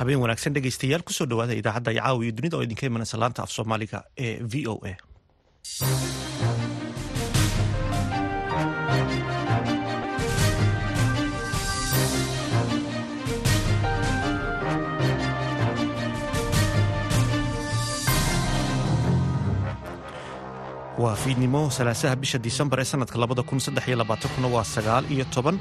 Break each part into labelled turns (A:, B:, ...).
A: habeen wanaagsan dhegaystayaal ku soo dhawaada idaacadda caawa iyo dunida oo idinka imanaysa laanta af soomaaliga ee v o a waa fiidnimo salaasaha bisha disembar ee sanadka labada kun saddex iyo labaatankuna waa sagaal iyo toban.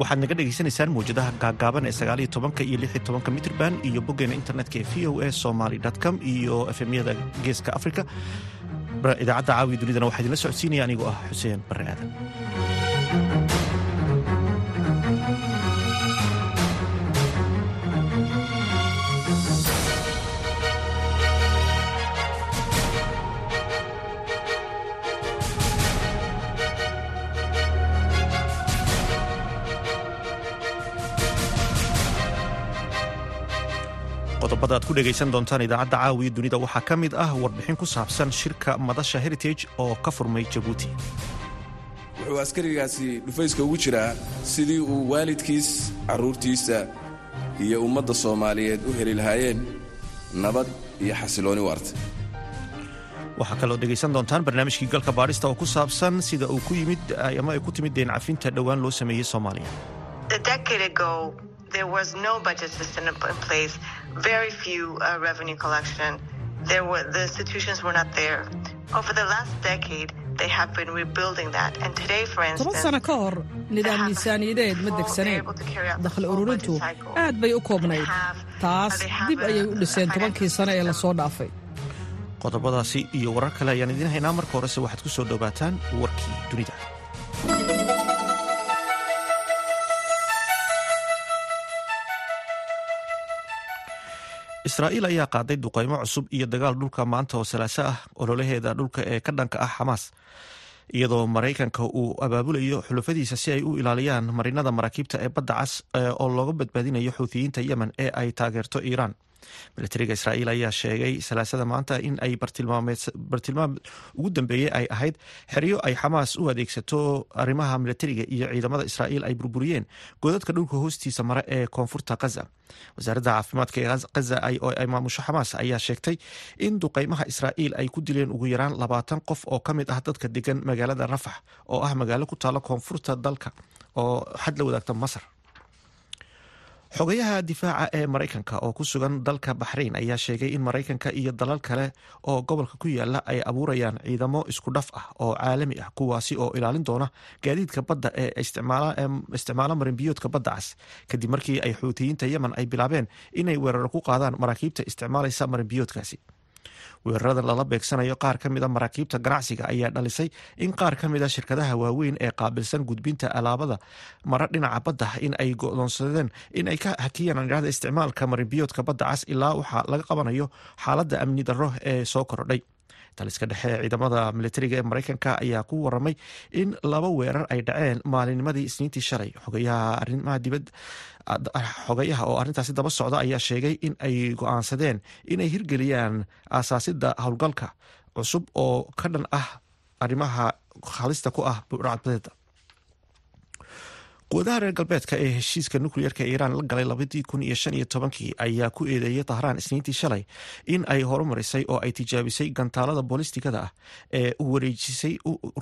A: Waxaad naga dhagaysanaysaan mawjadaha gaagaaban ee sagaal iyo tobanka iyo lix iyo tobanka mitrban iyo boggeena internetka ee v o a somaly com iyo efemyada geeska africa idaacadda caawiya dunidana waxaa idinla socodsiinaya anigoo ah xuseen barre aadan qodobada aad ku dhegaysan doontaan idaacadda caawiya dunida. Waxaa ka mid ah warbixin ku saabsan shirka madasha heritage oo ka furmay jabuuti.
B: Wuxuu askarigaasi dhufayska ugu jiraa sidii uu waalidkiis carruurtiisa iyo ummadda soomaaliyeed u heli lahaayeen nabad iyo xasilooni waarta.
A: Waxaa kaloo dhegaysan doontaan barnaamijkii galka baadhista oo ku saabsan sida uu ku yimid ama ay ku timid deen cafinta dhowaan loo sameeyey soomaaliya
C: there was no budget system in place, very few uh, revenue collection. There were, the institutions were not there. Over the last decade, they have been rebuilding that. And today, for instance,
D: toban sano ka hor nidaam miisaaniyadeed ma degsaneen dakhli ururintu aad bay u koobnayd taas dib ayay u dhiseen tobankii sano ee la soo dhaafay
A: qodobadaasi iyo warar kale ayaan idiin haynaa marka horese waxaad ku soo dhowaataan warkii dunida israa'iil ayaa qaaday duqaymo cusub iyo dagaal dhulka maanta oo salaaso ah ololaheeda dhulka ee ka dhanka ah xamaas iyadoo maraykanka uu abaabulayo xulufadiisa si ay u ilaaliyaan marinada maraakiibta ee badda cas oo looga badbaadinayo xuutiyiinta yemen ee ay taageerto iiraan milatariga israa'iil ayaa sheegay salaasada maanta in ay bartilmaam ugu dambeeyey ay ahayd xeryo ay xamaas u adeegsato arrimaha milatariga iyo ciidamada israa'iil ay burburiyeen godadka dhulka hoostiisa mare ee koonfurta khaza wasaaradda caafimaadka ee khaza oo ay maamusho xamaas ayaa sheegtay in duqaymaha israa'iil ay ku dileen ugu yaraan labaatan qof oo ka mid ah dadka degan magaalada rafax oo ah magaalo ku taala koonfurta dalka oo xad la wadaagta masar xogayaha difaaca ee maraykanka oo ku sugan dalka baxrayn ayaa sheegay in maraykanka iyo dalal kale oo gobolka ku yaalla ay abuurayaan ciidamo isku dhaf ah oo caalami ah kuwaasi oo ilaalin doona gaadiidka badda ee isticmaala marinbiyoodka badda cas kadib markii ay xuutiyiinta yemen ay bilaabeen inay weeraro ku qaadaan maraakiibta isticmaalaysa marinbiyoodkaasi weeraradan lala beegsanayo qaar ka mida maraakiibta ganacsiga ayaa dhalisay in qaar ka mida shirkadaha waaweyn ee qaabilsan gudbinta alaabada. Mara dhinaca badda in ay godoonsadeen in ay ka hakiyaan idhahda isticmaalka marinbiyoodka badda cas ilaa waxaa laga qabanayo xaaladda amni darro ee soo kordhay taliska dhexe ciidamada militariga ee maraykanka ayaa ku waramay in laba weerar ay dhaceen maalinnimadii isniintii shalay. Xogayaha arrimaha dibad xogayaha oo arrintaasi daba socda ayaa sheegay in ay go'aansadeen inay hirgeliyaan aasaasidda howlgalka cusub oo ka dhan ah arrimaha halista ku ah burcadbadeeda quwadaha reer galbeedka ee heshiiska nukliyeerka iiraan la galay labadii kun iyo shan iyo tobankii ayaa ku eedeeyay tahraan isniintii shalay in ay horumarisay oo ay tijaabisay gantaalada bolistigada ah ee u wareejisay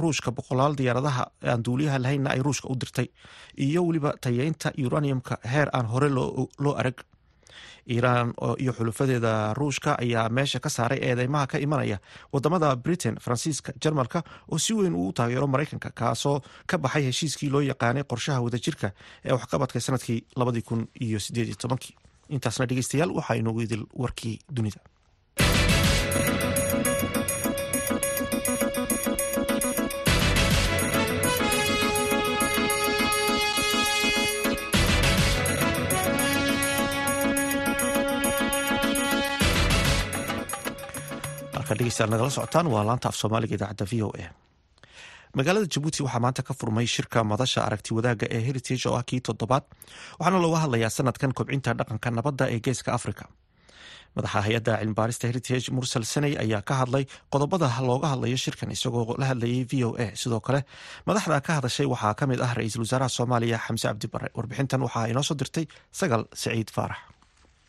A: ruushka boqolaal diyaaradaha aan duuliyaha lahaynna ay ruushka u dirtay. Iyo weliba tayeynta uraniumka heer aan hore loo arag iiraan iyo xulufadeeda ruushka ayaa meesha ka saaray eedeymaha ka imanaya waddamada britain faransiiska jarmalka oo si weyn uu taageero maraykanka kaasoo ka baxay heshiiskii loo yaqaanay qorshaha wadajirka ee waxqabadka sannadkii labadii kun iyo sideed iyo tobankii. Intaasna dhegeystayaal waxaa inoogu idil warkii dunida nagala socotaan. Waa laanta af soomaaliga idaacadda v o a. Magaalada jabuuti waxaa maanta ka furmay shirka madasha aragti wadaagga ee heritage oo ah kii toddobaad waxaana looga hadlayaa sanadkan kobcinta dhaqanka nabadda ee geeska africa madaxa hay'adda cilmibaarista heritage mursal saney ayaa ka hadlay qodobada looga hadlayo shirkan isagoo la hadlayay v o a. Sidoo kale madaxda ka hadashay waxaa ka mid ah ra'iisul wasaaraha soomaaliya xamse cabdi bare warbixintan waxaa inoo soo dirtay sagal siciid faarax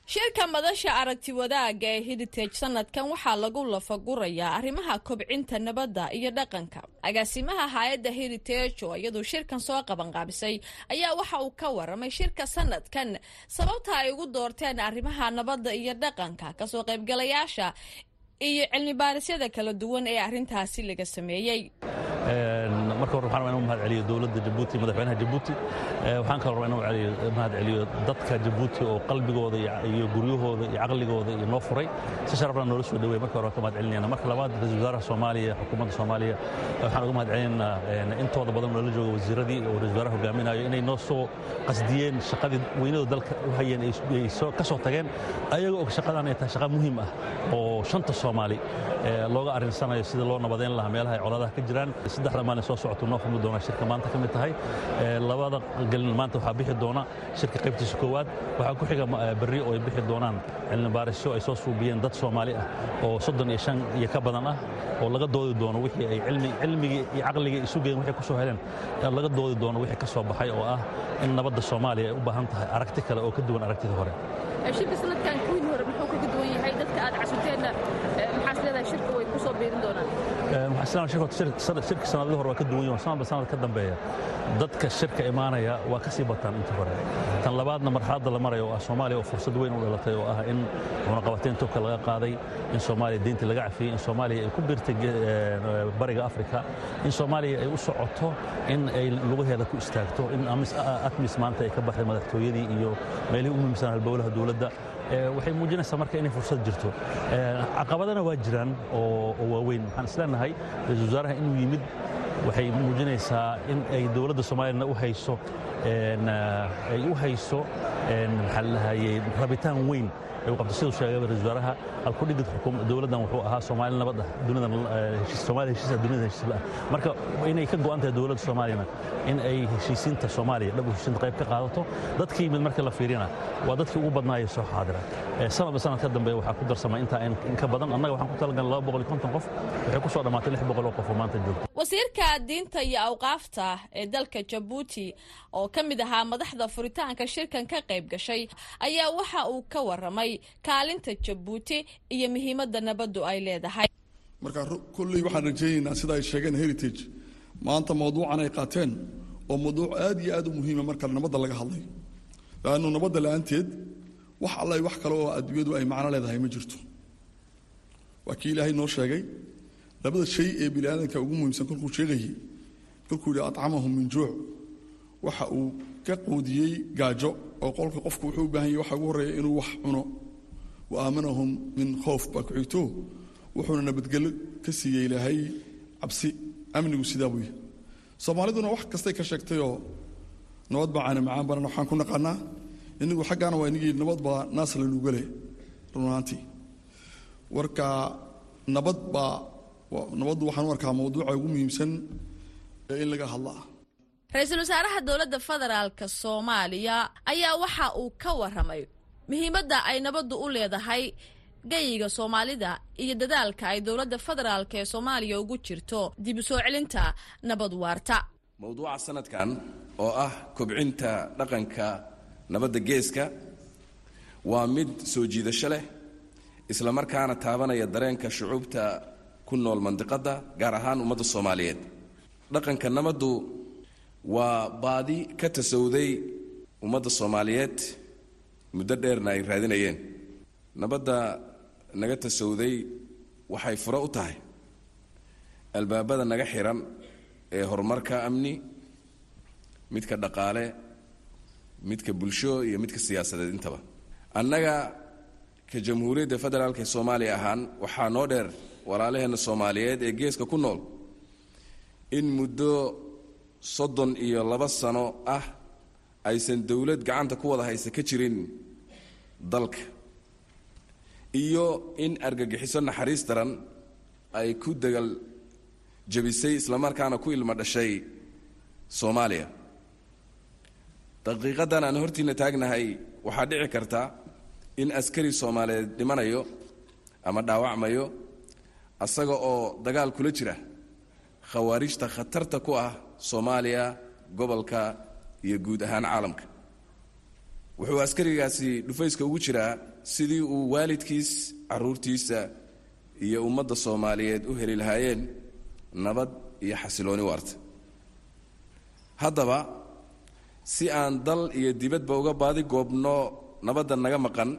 E: shirka madasha aragti wadaagga ee heritage sanadkan waxaa lagu lafagurayaa arrimaha kobcinta nabadda iyo dhaqanka. Agaasimaha hay'adda heritage oo iyaduu shirkan soo qabanqaabisay ayaa waxa uu ka waramay shirka sanadkan sababta ay ugu doorteen arrimaha nabadda iyo dhaqanka ka soo qaybgalayaasha iyo cilmi baarisyada kala duwan ee arrintaasi laga sameeyey.
F: Marka hore waxaan rabaa inuu mahad celiyo dowladda jabuuti madaxweynaha jabuuti. Waxaan kaloo rabaa inuu celiyo mahad celiyo dadka jabuuti oo qalbigooda iyo guryahooda iyo caqligooda iyo noo furay. Si sharafna noola soo dhaweey marka hore waan ka mahad celinayna. Marka labaad ra'iisul wasaaraha soomaaliya xukuumadda soomaaliya. Waxaan uga mahad celinaynaa intooda badan noola jooga wasiiradii oo ra'isul wasaaraha hogaaminayo inay noo soo qasdiyeen shaqadii weynada dalka u hayeen ay ka soo tageen. Ayaga og shaqadan ay tahay shaqa muhiim ah oo shanta soomaali looga arrinsanayo sida loo nabadeyn lahaa meelaha ay colaadaha ka jiraan. Saddexda maalin soo socoto noo furmi doona shirka maanta ka mid tahay. Labada gelin maanta waxaa bixi doona shirka qaybtiisa koowaad. Waxaa ku xiga berri oo ay bixi doonaan cilmi baarisyo ay soo suubiyeen dad soomaali ah oo soddon iyo shan iyo ka badan ah oo laga doodi doono wixii ay cilmigii iyo caqligii isu geen waxay ku soo heleen. Laga doodi doono wixii ka soo baxay oo ah in nabadda soomaaliya ay u baahan tahay aragti kale oo ka duwan aragtidii hore
G: shirka sanadkan kuwii hore muxuu kaga duwan yahay dadka aad casuteenna maxaas leedahay shirka way ku soo biirin doonaan
F: shirka sanadihii hore waa ka duwan sanadba sanad ka dambeeya. Dadka shirka imaanaya waa ka sii bataan inta hore. Tan labaadna marxaladda la maraya oo ah soomaaliya oo fursad weyn u dhalatay oo ah in cunaqabateyn tubka laga qaaday in soomaaliya deyntii laga cafiyey in soomaaliya ay ku biirtay bariga afrika in soomaaliya ay u socoto in ay lugaheeda ku istaagto in atmis maanta ay ka baxday madaxtooyadii iyo meelihii u muhiimsan halbowlaha dowladda waxay muujinaysaa marka inay fursad jirto. Caqabadana waa jiraan oo waaweyn. Waxaan isleenahay ra'isul wasaaraha inuu yimid waxay muujinaysaa in ay dowladda soomaaliyana u hayso ay u hayso maxaa lahayey rabitaan weyn ay u qabto siduu sheegay ra'isul wasaaraha alkudhigid dowladdan wuxuu ahaa soomaali nabad ah dunidan soomaaliya heshiisa dunida heshiisla ah marka inay ka go'an tahay dowladda soomaaliyana in ay heshiisiinta soomaaliya dhab heshiisinta qayb ka qaadato dadkii yimid marka la fiirina waa dadkii ugu badnaayay soo xaadira. Sanadba sanad ka dambe waxaa ku darsamay intaa in ka badan annaga waxaan ku talagalnay laba boqol iyo konton qof waxay ku soo dhammaatay lix boqol oo qof oo maanta joogto.
E: Wasiirka diinta iyo awqaafta ee dalka jabuuti oo ka mid ahaa madaxda furitaanka shirkan ka qayb gashay ayaa waxa uu ka waramay kaalinta jabuuti iyo muhiimadda nabaddu ay leedahay.
H: Marka kolley waxaan rajaynaynaa sida ay sheegeen heritage. Maanta mawduucan ay qaateen oo mawduuc aad iyo aad u muhiima marka nabadda laga hadlayo laannu nabadda la'aanteed wax alla wax kale oo adduunyadu ay macno leedahay ma jirto. Waa kii ilaahay noo sheegay labada shay ee bini aadamka ugu muhiimsan kolkuu sheegayay kolkuu yidhi acamahum min juuc. Waxa uu ka quudiyey gaajo oo qolka qofku wuxuu u baahan yahy waxa ugu horreeya inuu wax cuno wa aamanahum min khoof baa ku xigto wuxuuna nabadgelyo ka siiyey ilaahay cabsi amnigu sidaa buu yahay soomaaliduna wax kastay ka sheegtayoo nabad baa caana macaan banan waxaan ku naqaanaa inigu xaggaana waa inigii nabad baa naas la nuugale run ahaantii warka nabad baa nabaddu waxaan u arkaa mawduuca ugu muhiimsan ee in laga hadlaa
E: ra'iisul wasaaraha dowladda federaalka soomaaliya ayaa waxa uu ka waramay muhiimadda ay nabaddu u leedahay gayiga soomaalida iyo dadaalka ay dowladda federaalk ee soomaaliya ugu jirto dib u soo celinta nabad waarta.
B: Mowduuca sanadkan oo ah kobcinta dhaqanka nabadda geeska waa mid soo jiidasho leh islamarkaana taabanaya dareenka shucuubta ku nool mandiqadda gaar ahaan ummadda soomaaliyeed. Dhaqanka nabaddu waa baadi ka tasawday ummadda soomaaliyeed muddo dheerna ay raadinayeen. Nabadda naga tasawday waxay furo u tahay. Albaabada naga xiran ee horumarka amni midka dhaqaale midka bulsho iyo midka siyaasadeed intaba. Annaga ka jamhuuriyadda federaalk ee soomaaliya ahaan waxaa noo dheer walaalaheenna soomaaliyeed ee geeska ku nool in muddo soddon iyo laba sano ah aysan dowlad gacanta ku wada haysa ka jirin dalka. Iyo in argagixiso naxariis daran ay ku dagal jabisay islamarkaana ku ilmo dhashay soomaaliya. Daqiiqadan aan hortiina taagnahay waxaa dhici karta in askari soomaaliyeed dhimanayo ama dhaawacmayo asaga oo dagaal kula jira khawaarijta khatarta ku ah soomaaliya gobolka iyo guud ahaan caalamka wuxuu askarigaasi dhufayska ugu jiraa sidii uu waalidkiis caruurtiisa iyo ummadda soomaaliyeed u heli lahaayeen nabad iyo xasilooni waarta. Haddaba si aan dal iyo dibadba uga baadi goobno nabadda naga maqan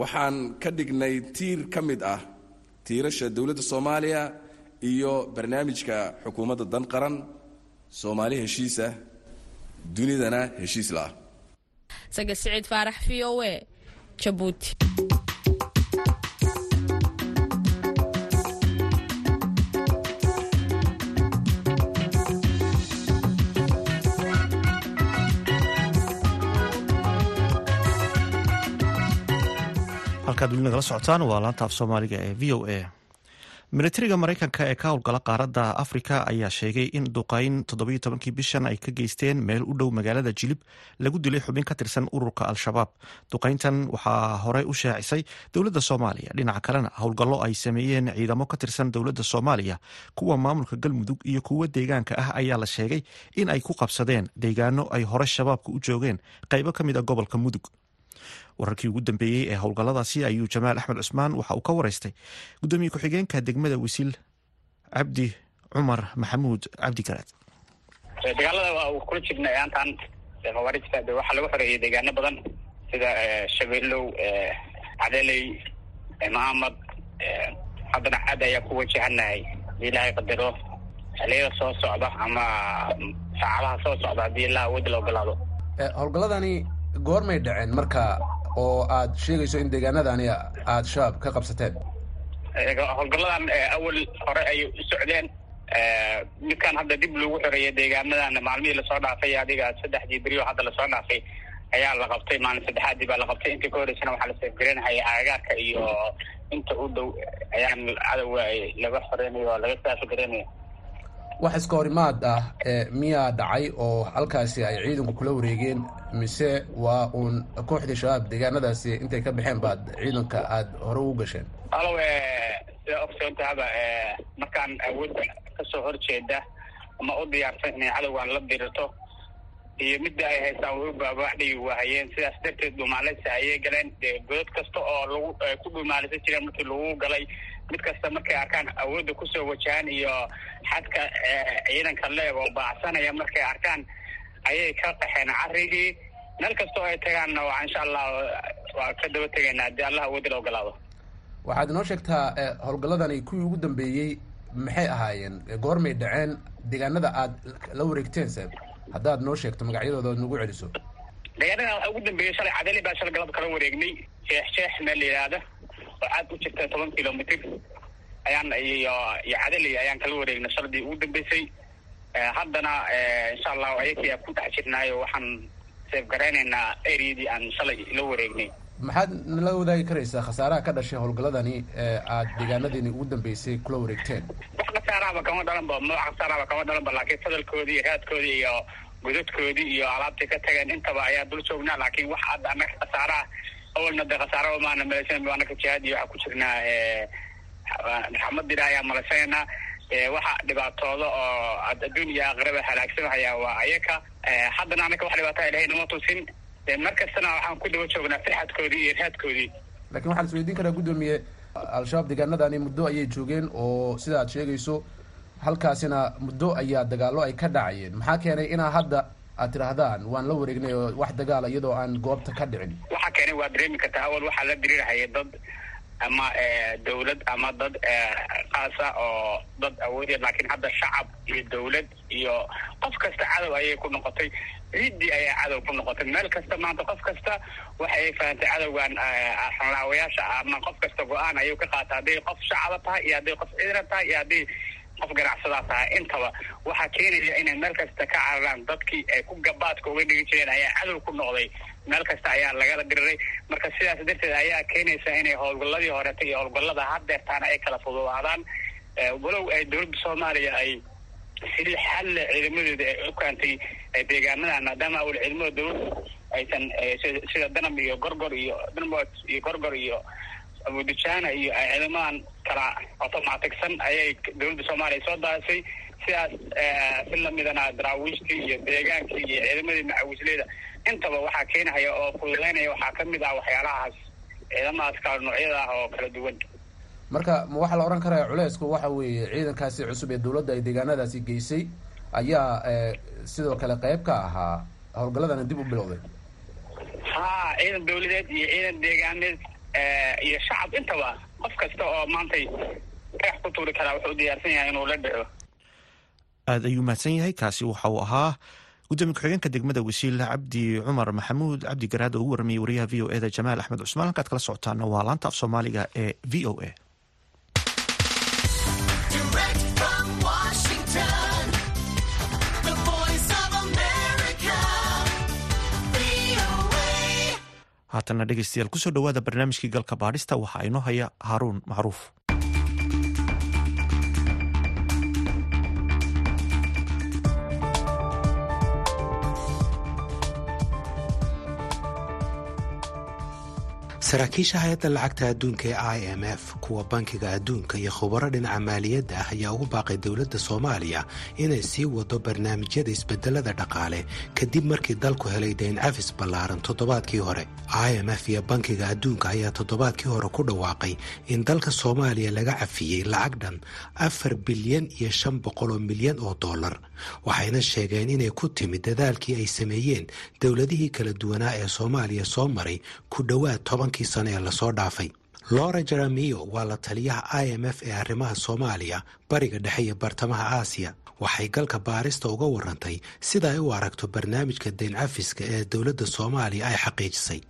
B: waxaan ka dhignay tiir ka mid ah tiirasha dowladda soomaaliya iyo barnaamijka xukuumadda dan qaran soomaali heshiisa dunidana heshiis la'ah
E: saga siciid faarax v o e jabuuti
A: halkaad weli nagala socotaan waa laanta af soomaaliga ee v o a militariga maraykanka ee ka howlgala qaaradda afrika ayaa sheegay in duqayn toddobiyo tobankii bishan ay ka geysteen meel u dhow magaalada jilib lagu dilay xubin ka tirsan ururka al-shabaab. Duqayntan waxaa horey u shaacisay dowladda soomaaliya. Dhinaca kalena howlgallo ay sameeyeen ciidamo ka tirsan dowladda soomaaliya. Kuwa maamulka galmudug iyo kuwa deegaanka ah ayaa la sheegay in ay ku qabsadeen deegaano ay hore shabaabka u joogeen. Qaybo ka mid a gobolka mudug wararkii ugu dambeeyey ee howlgalladaasi ayuu jamaal axmed cusmaan waxa uu ka wareystay gudoomiye ku-xigeenka degmada wasiil cabdi cumar maxamuud. Cabdi garaad.
I: Dagaalada waa kula jirnay aantan khawaarijta de waxaa lagu xoreeyay deegaano badan sida shabeelow cadeley mahamad haddana caad ayaa ku wajahanahay haddii ilaahay qadaro xiliyada soo socda ama saacadaha soo socda haddii ilaa awoodda la ogolaado
J: howlgalladani goormay dhaceen marka oo aad sheegayso in deegaanadani aad shabaab ka qabsateen?
I: Howlgalladan awal hore ayay u socdeen. Midkan hadda dib lagu xoreeyay deegaanadan maalmihii la soo dhaafay adiga saddexdii beriyo hadda la soo dhaafay ayaa la qabtay. Maalin saddexaadii baa la qabtay. Intii ka horeysana waxaa la seefgareynahaya aagaarka iyo inta u dhow ayaan cadowga laga xoreynayo oo laga saafagareynaya
J: wax iska horimaad ah miyaa dhacay oo halkaasi ay ciidanku kula wareegeen mise waa uun kooxdii shabaab deegaanadaasi intay ka baxeen baad ciidanka aada hore ugu gasheen?
I: Alow sida ogsoontaaba markaan awoodda ka soo horjeeda ama u diyaarsan inay cadowgan la dirirto iyo midda ay haystaan way u baabaaxdhigi waahayeen sidaas darteed dhumaaleysa ayay galeen. Godad kasta oo lagu ku dhumaaleysan jireen markii lagu galay mid kasta markay arkaan awoodda ku soo wajahaan iyo xadka ciidanka leeg oo baacsanaya markay arkaan ayay ka qaxeen carigii meel kasta oo ay tagaanna waa insha allah waa ka daba tegaynaa. Haddii allah awoodda la ogolaado
J: waxaad inoo sheegtaa howlgalladani kuwii ugu dambeeyey maxay ahaayeen? Goormay dhaceen. Deegaanada aad la wareegteen se haddaad noo sheegto magacyadooda oad nagu celiso.
I: Deegaanada ugu dambeeyey shalay cadeli baa shalay galab kala wareegnay. Sheex sheex meel la yidhaahda caad u jirta toban kilomitr. Ayaan iyo iyo cadeli ayaan kala wareegnay shaladii ugu dambeysay. Haddana insha allahu ayakii aan ku dhex jirnaayo waxaan seefgaraynaynaa areadii aan shalay la wareegnay.
J: Maxaad nala wadaagi karaysaa khasaaraha ka dhashay howlgalladani ee aad deegaanadiini ugu dambeysay kula wareegteen?
I: Wax khasaarahaba kama dhalanba nooc khasaarahaba kama dhalanba laakiin fadalkoodii iyo raadkoodii iyo godadkoodii iyo alaabtay ka tageen intaba ayaa dul joognaa laakiin wax hadda annaga khasaaraha awalna dee khasaaraba maana malaysan anaka jihaad iyo waxaa ku jirnaa raxmadira ayaa malaysanayna waxa dhibaatooda oo adduun iyo aakhiraba halaagsamahaya waa ayaka haddana anaka wax dhibaataa ilahay nama tusin mar kastana waxaan ku daba joognaa firxadkoodii iyo raadkoodii
J: lakiin waxaan isweydiin karaa guddoomiye al-shabaab deegaanadani muddo ayay joogeen oo sida aad sheegayso halkaasina muddo ayaa dagaallo ay ka dhacayeen maxaa keenay inaa hadda aad tidhaahdaan waan la wareegnay oo wax dagaala iyadoo aan goobta ka dhicin.
I: Waxaa keenay waa dareemi kartaa awal waxaa la dirirhaya dad ama dawlad ama dad qaasa oo dad awoodya laakiin hadda shacab iyo dawlad iyo qof kasta cadow ayay ku noqotay. Ciiddii ayaa cadow ku noqotay. Meel kasta maanta qof kasta waxa ay fahantay cadowgan xanlaawayaasha ama qof kasta go'aan ayuu ka qaata hadday qof shacaba tahay iyo hadday qof ciidan tahay iyo haddii qof ganacsadaa tahay. Intaba waxaa keenaya inay meel kasta ka cararaan dadkii ay ku gabaadka uga dhigi jireen ayaa cadow ku noqday. Meel kasta ayaa lagala diriray. Marka sidaas darteed ayaa keenaysa inay howlgalladii horeta iyo howlgallada haddeertaana ay kala fududaadaan. Walow ay dowladda soomaaliya ay sidii xalle ciidamadeeda ay u kaantay deegaanadan maadaama awal ciidamada dowladda aysan sida danab iyo gorgor iyo danbot iyo gorgor iyo abudujana iyo ciidamadan kala automaticsan ayay dowladda soomaaliya soo daasay sidaas si lamidana daraawiishtii iyo deegaankii iyo ciidamadii macawisleyda intaba waxaa keenahaya oo fududeynaya waxaa ka mid ah waxyaalahaas ciidamadaas kala noocyada ah oo kala duwan.
J: Marka ma waxaa la odhan karaya culeysku waxa weeye ciidankaasi cusub ee dowladda ay deegaanadaasi geysay ayaa sidoo kale qayb ka ahaa howlgalladana dib u bilowday.
I: Ha ciidan dawladeed iyo ciidan deegaaneed iyo shacab intaba qof kasta oo maantay dhagax ku tuuri karaa wuxuu diyaarsan yahay inuu la dhaco.
A: Aada ayuu mahadsan yahay kaasi waxa uu ahaa gudoomiye ku-xigeenka degmada wasiil cabdi cumar maxamuud. Cabdi garaad oo ugu warramiyey wariyaha v o e da jamaal axmed cusmaan. Halkaad kala socotaana waa laanta af soomaaliga ee v o a haatana dhegeystayaal ku soo dhowaada barnaamijkii galka baadhista waxaa inoo haya haaruun macruuf
K: saraakiisha hay'adda lacagta adduunka ee i m f kuwa bankiga adduunka iyo khubaro dhinaca maaliyadda ah ayaa ugu baaqay dowladda soomaaliya inay sii wado barnaamijyada isbedelada dhaqaale. Kadib markii dalku helay dayn cafis ballaaran toddobaadkii hore i m f iyo bankiga adduunka ayaa toddobaadkii hore ku dhawaaqay in dalka soomaaliya laga cafiyey lacag dhan afar bilyan iyo shan boqol oo milyan oo dollar waxayna sheegeen inay ku timid dadaalkii ay sameeyeen dowladihii kala duwanaa ee soomaaliya soo maray ku dhowaad tobankii sano ee la soo dhaafay. Lora jeramiyo waa la taliyaha i m f ee arrimaha soomaaliya bariga dhexe iyo bartamaha aasiya. Waxay galka baarista uga warantay sida ay u aragto barnaamijka dayn cafiska ee dowladda soomaaliya ay xaqiijisay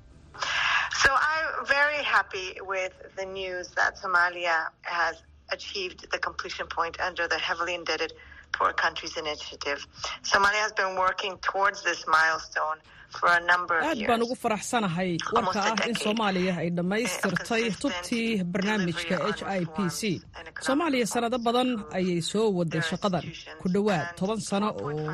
D: aad baan ugu faraxsanahay warka ah in soomaaliya ay dhammaystirtay tubtii barnaamijka h i p c. soomaaliya sannado badan ayay soo waday shaqadan. ku dhowaad toban sano oo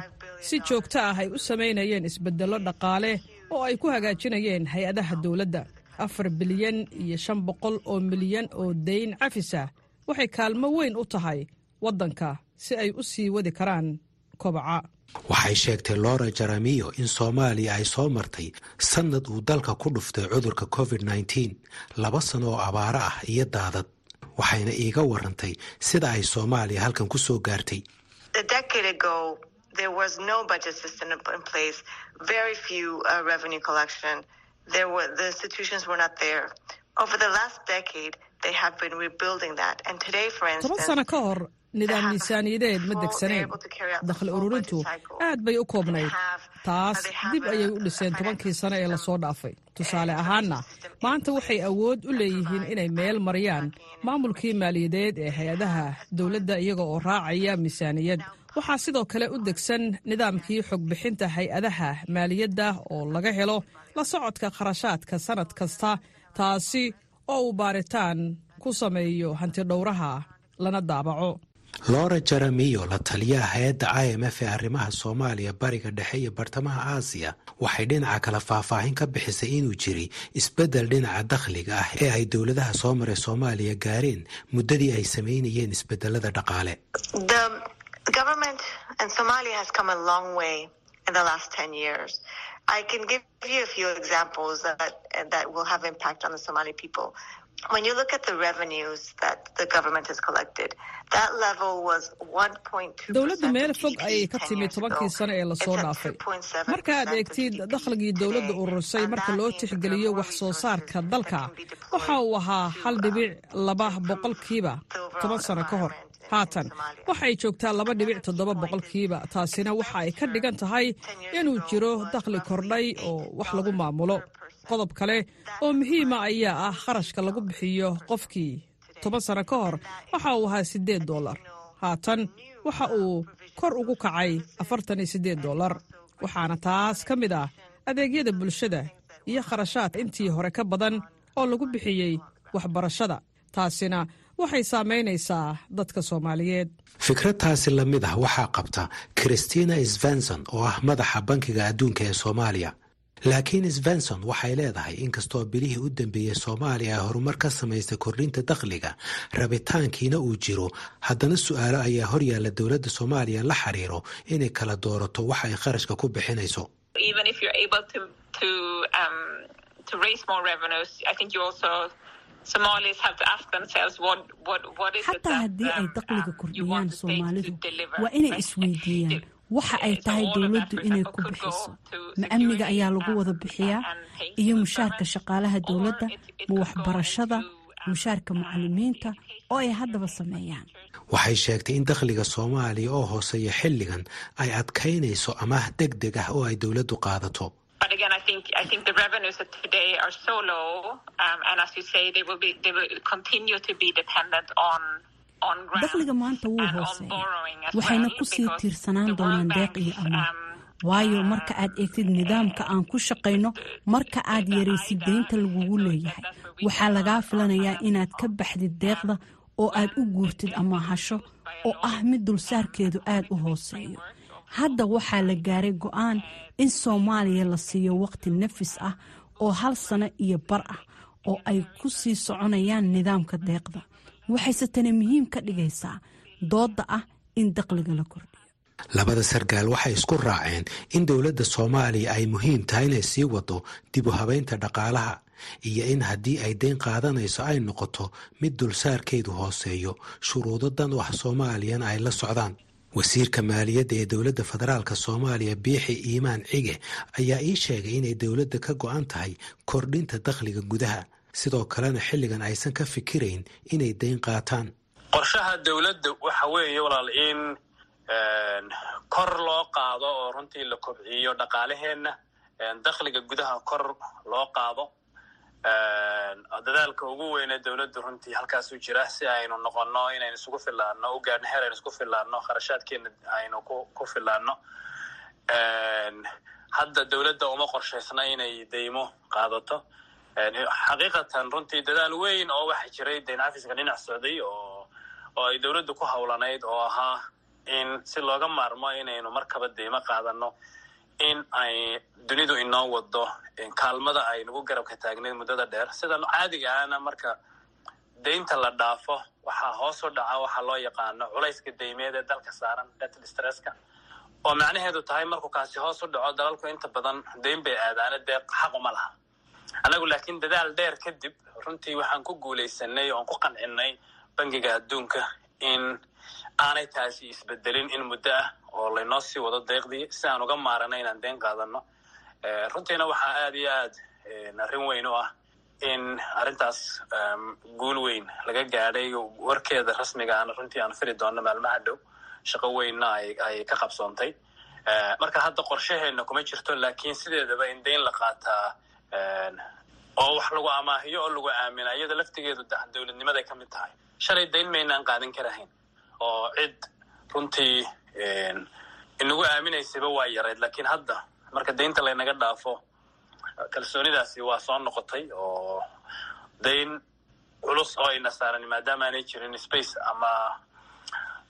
D: si joogto ah ay u samaynayeen isbeddello dhaqaale oo ay ku hagaajinayeen hay'adaha dowladda. Afar bilyan iyo shan boqol oo milyan oo dayn cafisa waxay kaalmo weyn u tahay waddanka si ay u sii wadi karaan kobaca.
K: Waxay sheegtay lora jeramiyo in soomaaliya ay soo martay sannad uu dalka ku dhuftay cudurka covid nneteen laba sano oo abaaro ah iyo daadad. Waxayna iiga warantay sida ay soomaaliya halkan ku soo gaartay.
D: Toban sano ka hor nidaam miisaaniyadeed ma degsanayn dakhli ururintu aad bay u koobnayd taas dib ayay u dhiseen. Tobankii sano ee la soo dhaafay. tusaale ahaanna maanta waxay awood u leeyihiin inay meel mariyaan maamulkii maaliyadeed ee hay'adaha dowladda iyaga oo raacaya miisaaniyad. waxaa sidoo kale u degsan nidaamkii xogbixinta hay'adaha maaliyadda oo laga helo la socodka kharashaadka sannad kasta taasi oo uu baaritaan ku sameeyo hantidhowraha lana daabaco
K: lora jeramiyo la taliyaha hay'adda i m f ee arrimaha soomaaliya bariga dhexe iyo bartamaha aasiya waxay dhinaca kale faahfaahin ka bixisay inuu jiray isbeddel dhinaca dakhliga ah ee ay dowladaha soo maray soomaaliya gaareen muddadii ay samaynayeen isbedelada dhaqaale
D: dowladda meel fog ayay ka timid tobankii sano ee la soo dhaafay. marka aad eegtid dakhligii dowladda ururisay marka loo tixgeliyo wax soo saarka dalka. waxa uu ahaa hal dhibic laba boqolkiiba toban sano ka hor haatan. Waxay joogtaa laba dhibic toddoba boqolkiiba taasina waxa ay ka dhigan tahay inuu jiro dakhli kordhay oo wax lagu maamulo qodob kale oo muhiima ayaa ah kharashka lagu bixiyo qofkii toban sano ka hor waxa uu ahaa siddeed dollar. Haatan waxa uu kor ugu kacay afartan iyo siddeed dollar. Waxaana taas ka mid ah adeegyada bulshada iyo kharashaad intii hore ka badan oo lagu bixiyey waxbarashada. Taasina waxay saamaynaysaa dadka soomaaliyeed.
K: Fikradtaasi la mid ah waxaa qabta christina svenson oo ah madaxa bankiga adduunka ee soomaaliya laakiin svenson waxay leedahay inkastoo bilihii u dambeeyey soomaaliya ay horumar ka samaystay kordhinta dakhliga rabitaankiina uu jiro haddana su'aalo ayaa horyaalla dowladda soomaaliya la xiriiro inay kala doorato waxa ay kharashka ku bixinayso.
L: Xataa haddii ay dakhliga kordhiyaan soomaalidu waa inay isweydiiyaan waxa ay tahay dowladdu inay ku bixiso. Ma amniga ayaa lagu wada bixiyaa iyo mushaarka shaqaalaha dowladda ma waxbarashada mushaarka macalimiinta oo ay haddaba sameeyaan.
K: Waxay sheegtay in dakhliga soomaaliya oo hooseeya xilligan ay adkaynayso amaah deg deg ah oo ay dowladdu qaadato
L: dakhliga maanta wuu hooseeya waxayna ku sii tiirsanaan doonaan deeq iyo amaah waayo marka aad eegtid nidaamka aan ku shaqayno marka aad yaraysid deynta lagugu leeyahay. waxaa lagaa filanayaa inaad ka baxdid deeqda oo aad u guurtid amaahasho oo ah mid dulsaarkeedu aad u hooseeyo. Hadda waxaa la gaaray go'aan in soomaaliya la siiyo waqti nafis ah oo hal sano iyo bar ah oo ay ku sii soconayaan nidaamka deeqda waxayse tani muhiim ka dhigaysaa doodda ah in dakhliga la kordhiyo.
K: Labada sarkaal waxay isku raaceen in dowladda soomaaliya ay muhiim tahay inay sii wado dib u habeynta dhaqaalaha iyo in haddii ay deyn qaadanayso ay noqoto mid dulsaarkeedu hooseeyo shuruudo dan u ah soomaaliyana ay la socdaan. Wasiirka maaliyadda ee dowladda federaalka soomaaliya biixi iimaan cige ayaa ii sheegay inay dowladda ka go-an tahay kordhinta dakhliga gudaha sidoo kalena xilligan aysan ka fikirayn inay deyn qaataan.
M: Qorshaha dowladda waxa weeye walaal in kor loo qaado oo runtii la kobciyo dhaqaalaheenna dakhliga gudaha kor loo qaado dadaalka ugu weyne dowladdu runtii halkaasu jira si aynu noqono inaynu isugu filaano u gaarno heer aynu isku filaano kharashaadkeena aynu ku filaano hadda dowladda uma qorshaysna inay deymo qaadato xaqiiqatan runtii dadaal weyn oo waxa jiray dayn cafiska dhinac socday oo oo ay dowladdu ku howlanayd oo ahaa in si looga maarmo inaynu markaba deymo qaadano in ay dunidu inoo wado kaalmada ay nagu garabka taagnayd muddada dheer. Sida caadiga ahna marka deynta la dhaafo waxaa hoos u dhaca waxaa loo yaqaano culayska deymeed ee dalka saaran detal oo macnaheedu tahay markuu kaasi hoos u dhaco dalalku inta badan deyn bay aadaana dee xaquma laha annagu laakiin dadaal dheer kadib runtii waxaan ku guulaysanay oon ku qancinay bangiga adduunka in aanay taasi isbedelin in muddo ah oo laynoo sii wado deeqdii si aan uga maarano inaan deyn qaadano runtiina waxaa aad iyo aad arrin weyn u ah in arrintaas guul weyn laga gaadhay warkeeda rasmiga ana runtii aan fili doono maalmaha dhow. Shaqo weynna ay ka qabsoontay. Marka hadda qorshaheenna kuma jirto laakiin sideedaba in deyn la qaataa oo wax lagu amaahiyo oo lagu aamina iyada laftigeedu dowladnimaday ka mid tahay. Shalay dayn maynaan qaadan karahayn. Oo cid runtii inagu aaminaysaba waa yarayd laakiin hadda marka deynta laynaga dhaafo kalsoonidaasi waa soo noqotay oo dayn culus oo ayna saaran maadaama aanay jirin space ama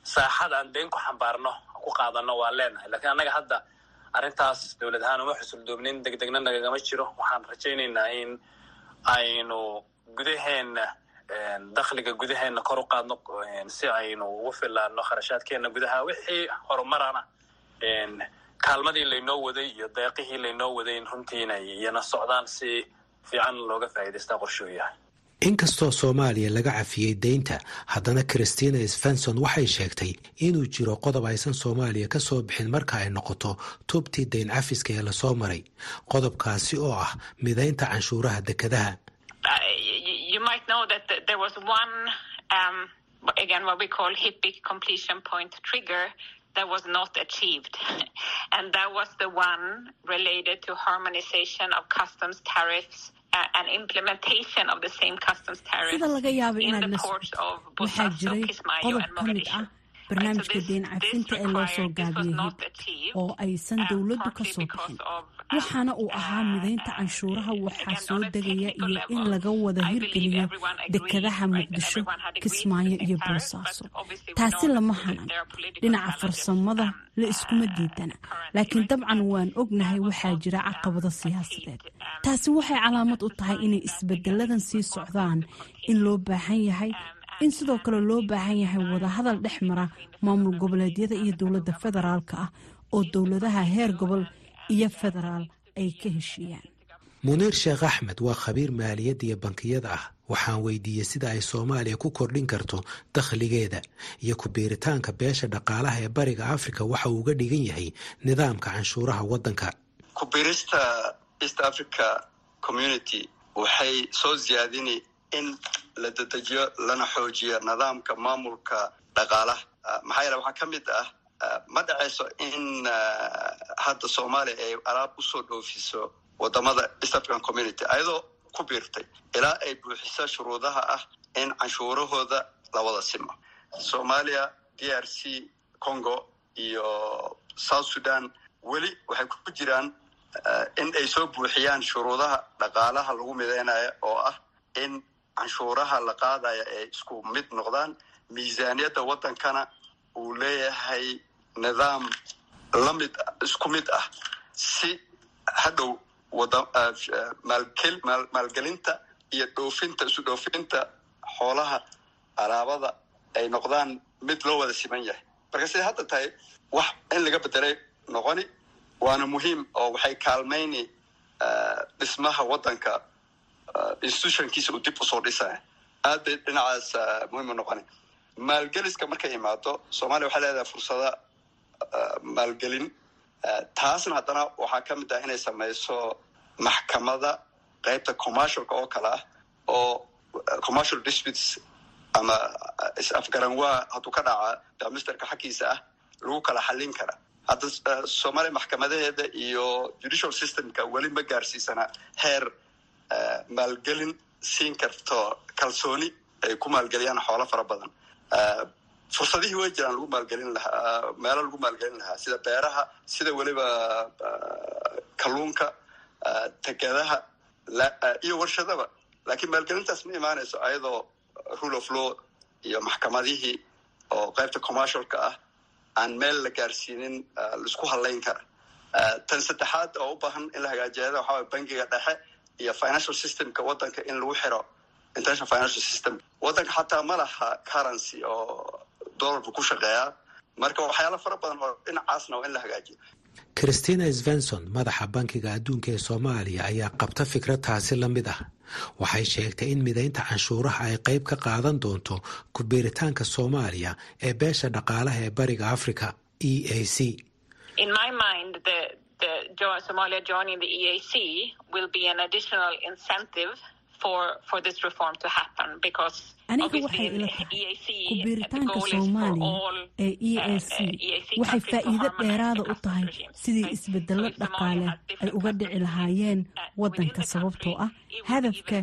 M: saaxad aan dayn ku xambaarno ku qaadano waa leenahay. Lakiin annaga hadda arrintaas dowlad ahaan uma xusuldoobnin deg degna nagagama jiro. Waxaan rajaynaynaa in aynu gudaheenna dakhliga gudaheenna kor u qaadno si aynu ugu filaano kharashaadkeenna gudaha. Wixii horumarana kaalmadii laynoo waday iyo deeqihii laynoo waday in runtii inay iyana socdaan si fiican looga faa'iidaystaa qorshuu yahay
K: inkastoo soomaaliya laga cafiyey deynta haddana christina svenson waxay sheegtay inuu jiro qodob aysan soomaaliya ka soo bixin marka ay noqoto tubtii dayn cafiska ee la soo maray. Qodobkaasi oo ah midaynta canshuuraha dekadaha
L: sida laga yaabo
N: in
L: inaad waxaa jiray qodob
N: and
L: ka mid ah barnaamijka deyn cafinta ee loo soo gaabiyey oo aysan dowladdu ka soo bixin waxaana uu ahaa midaynta canshuuraha waxaa soo degaya iyo in laga wada hirgeliyo dekadaha muqdisho kismaayo iyo boosaaso taasi lama hanan. dhinaca farsamada la iskuma diidana laakiin dabcan waan ognahay waxaa jira caqabado siyaasadeed. taasi waxay calaamad u tahay inay isbedeladan sii socdaan in loo baahan yahay in sidoo kale loo baahan yahay wadahadal dhex mara maamul goboleedyada iyo dowladda federaalka ah oo dowladaha heer gobol iyo federaal ay ka heshiiyaan.
K: Muniir sheekh axmed waa khabiir maaliyadda iyo bankiyada ah. Waxaan weydiiyey sida ay soomaaliya ku kordhin karto dakhligeeda iyo ku-biiritaanka beesha dhaqaalaha ee bariga africa waxa uu uga dhigan yahay nidaamka canshuuraha waddanka.
O: Ku-biirista east africa community waxay soo ziyaadini in la dedejiyo lana xoojiyo nidaamka maamulka dhaqaalaha. Maxaa yeele waxaa ka mid ah ma dhacayso in hadda soomaaliya ay alaab u soo dhoofiso waddamada east african community ayadoo ku biirtay ilaa ay buuxiso shuruudaha ah in canshuurahooda la wada simo. Soomaaliya d r c congo iyo south sudan weli waxay ku jiraan in ay soo buuxiyaan shuruudaha dhaqaalaha lagu mideynayo oo ah in canshuuraha la qaadaya ay isku mid noqdaan miisaaniyadda waddankana uu leeyahay nidaam la mid isku mid ah si hadhow maalgelinta iyo dhoofinta isu dhoofinta xoolaha alaabada ay noqdaan mid loo wada siman yahay. Marka siday hadda tahay wax in laga bedelay noqoni waana muhiim oo waxay kaalmayni dhismaha waddanka institutionkiisa uu dib u soo dhisaya aad bay dhinacaas muhiim u noqoni maalgeliska markay imaado soomaaliya waxay leedahay fursada maalgelin. Taasna haddana waxaa ka mid ah inay samayso maxkamada qeybta commercialka oo kale ah oo commercial disputes ama is-afgaranwaa hadduu ka dhaca damisterka xaggiisa ah lagu kala xallin kara. Hadda soomaaliya maxkamadaheeda iyo judicial systemka weli ma gaarsiisana heer maalgelin siin karto kalsooni ay ku maalgeliyaan xoolo fara badan fursadihii way jiraan lagu maalgelin lahaa meelo lagu maalgelin lahaa sida beeraha sida weliba kalluunka tegadaha iyo warshadaba. Laakiin maalgelintaas ma imaanayso ayadoo rule of law iyo maxkamadihii oo qaybta commercialka ah aan meel la gaarsiinin la isku hadlayn kara. Tan saddexaad oo u baahan in la hagaajiyada waxaa waye bangiga dhexe iyo financial systemka waddanka in lagu xiro international financial system. Waddanka xataa ma laha currency oo dollarku ku shaqeeyaa marka waxyaalo fara badan oo dhinacaasna waa in la hagaajiyo.
K: Christina svenson madaxa bankiga adduunka ee soomaaliya ayaa qabta fikrad taasi la mid ah. Waxay sheegtay in midaynta canshuuraha ay qayb ka qaadan doonto ku-biiritaanka soomaaliya ee beesha dhaqaalaha ee bariga africa e a c
L: aniga waxay ila tahay ku-biiritaanka soomaaliya ee e a c. Waxay faa'iido dheeraada u tahay sidii isbedello dhaqaale ay uga dhici lahaayeen waddanka sababtoo ah hadafka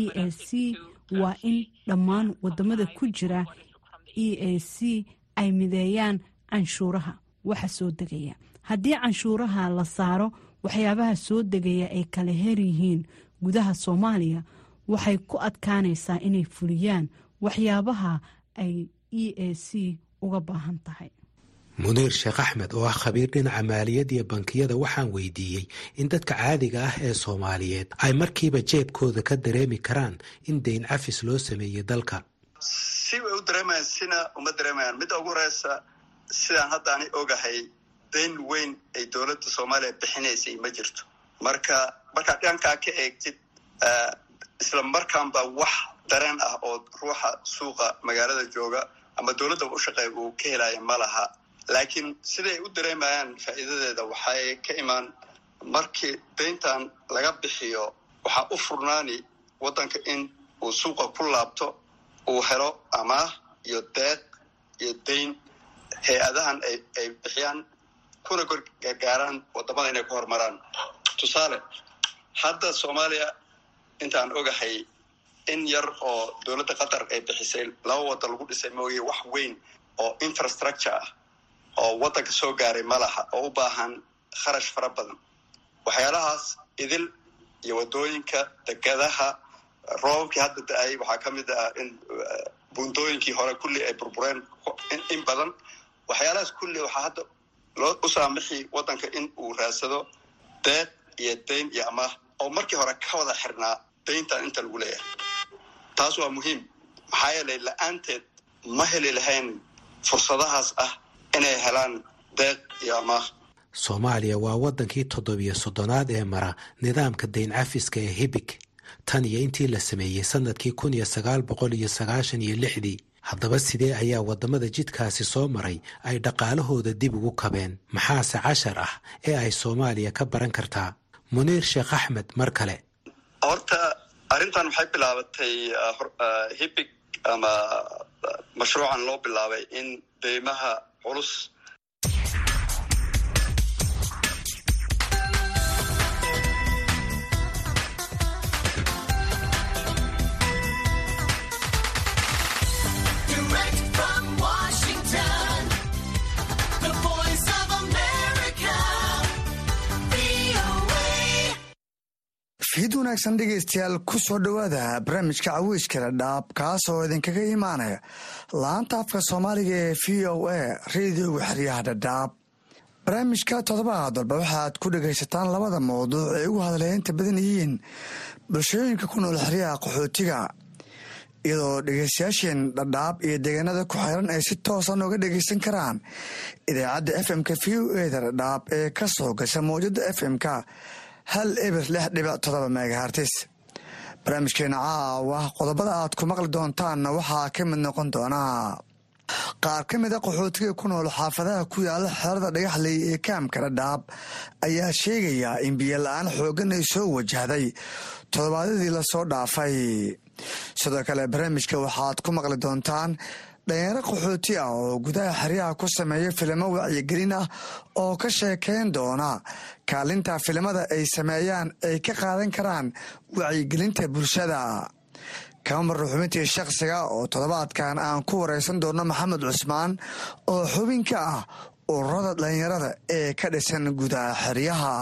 L: e a c waa in dhammaan waddamada ku jira e a c. Ay mideeyaan canshuuraha waxa soo degaya. Haddii canshuuraha la saaro waxyaabaha soo degaya ay kala her yihiin gudaha soomaaliya waxay ku adkaanaysaa inay fuliyaan waxyaabaha ay e a c uga baahan tahay.
K: Muniir sheekh axmed oo ah khabiir dhinaca maaliyadda iyo bankiyada waxaan weydiiyey in dadka caadiga ah ee soomaaliyeed ay markiiba jeebkooda ka dareemi karaan in deyn cafis loo sameeyey dalka.
O: Si way u dareemayaan sina uma dareemayaan. Midda ugu horeysa sidaan hadda ani ogahay dayn weyn ay dowladda soomaaliya bixinaysay ma jirto. Marka markaad dhankaa ka eegtid isla markaanba wax dareen ah oo ruuxa suuqa magaalada jooga ama dowladdaba u shaqeeya uu ka helaya ma laha. Laakiin siday u dareemayaan faa'iidadeeda waxay ka imaan. Markii dayntan laga bixiyo waxaa u furnaani waddanka in uu suuqa ku laabto uu helo amaah iyo deeq iyo dayn hay'adahan ay bixiyaan kuna gor gargaaraan waddamada inay ku horumaraan tusaale hadda soomaaliya intaan ogahay in yar oo dowladda qatar ay bixisay laba wadda lagu dhisay mooye wax weyn oo infrastructure ah oo waddanka soo gaaray ma laha oo u baahan kharash fara badan. Waxyaalahaas idil iyo waddooyinka degadaha roobabkii hadda da'ay waxaa ka mid ah in buundooyinkii hore kulli ay burbureen in badan. Waxyaalahaas kulli waxaa hadda loo u saamixi waddanka in uu raadsado deeq iyo dayn iyo amaah. Oo markii hore ka wada xirnaa dayntan inta lagu leeyahay. Taas waa muhiim. Maxaa yeelay la'aanteed ma heli lahayn fursadahaas ah inay helaan deeq iyo amaah.
K: Soomaaliya waa waddankii toddobiyo soddonaad ee mara nidaamka dayn cafiska ee hibig tan iyo intii la sameeyey sannadkii kun iyo sagaal boqol iyo sagaashan iyo lixdii haddaba sidee ayaa waddamada jidkaasi soo maray ay dhaqaalahooda dib ugu kabeen? Maxaase cashar ah ee ay soomaaliya ka baran kartaa? Muniir sheekh axmed mar kale.
O: Horta arrintan waxay bilaabatay hibig ama mashruucan loo bilaabay in deymaha culus
P: fiid wanaagsan dhegaystayaal ku soo dhowaada barnaamijka caweyska dhadhaab kaas oo idinkaga imaanaya laanta afka soomaaliga ee v o a radioga xeryaha dhadhaab. Barnaamijka toddobaad walba waxaad ku dhegaysataan labada mawduuc ay ugu hadleynta badan yihiin bulshooyinka ku nool xeryaha qaxootiga. Iyadoo dhegaystayaasheen dhadhaab iyo deegaanada ku xeeran ay si toosa nooga dhegaysan karaan idaacadda f m-ka v o eda dhadhaab ee ka soo gasha mawjada f m-ka hal eber lix dhibic todoba megahartis barnaamijkeena caawa qodobada aad ku maqli doontaanna waxaa ka mid noqon doonaa qaar ka mid a qaxootiga ku nool xaafadaha ku yaalla xerada dhagaxley ee kaamka dhadhaab ayaa sheegaya in biyo la'aan xooggan ay soo wajahday. Toddobaadyadii la soo dhaafay. Sidoo kale barnaamijka waxaad ku maqli doontaan dhalinyaro qaxooti ah oo gudaha xeryaha ku sameeya filimo wacyigelin ah oo ka sheekeyn doona. Kaalinta filimada ay sameeyaan ay ka qaadan karaan wacyigelinta bulshada. Kama marno xubintii shakhsiga oo toddobaadkan aan ku wareysan doono maxamed cusmaan oo xubin ka ah ururada dhalinyarada ee ka dhisan gudaha xeryaha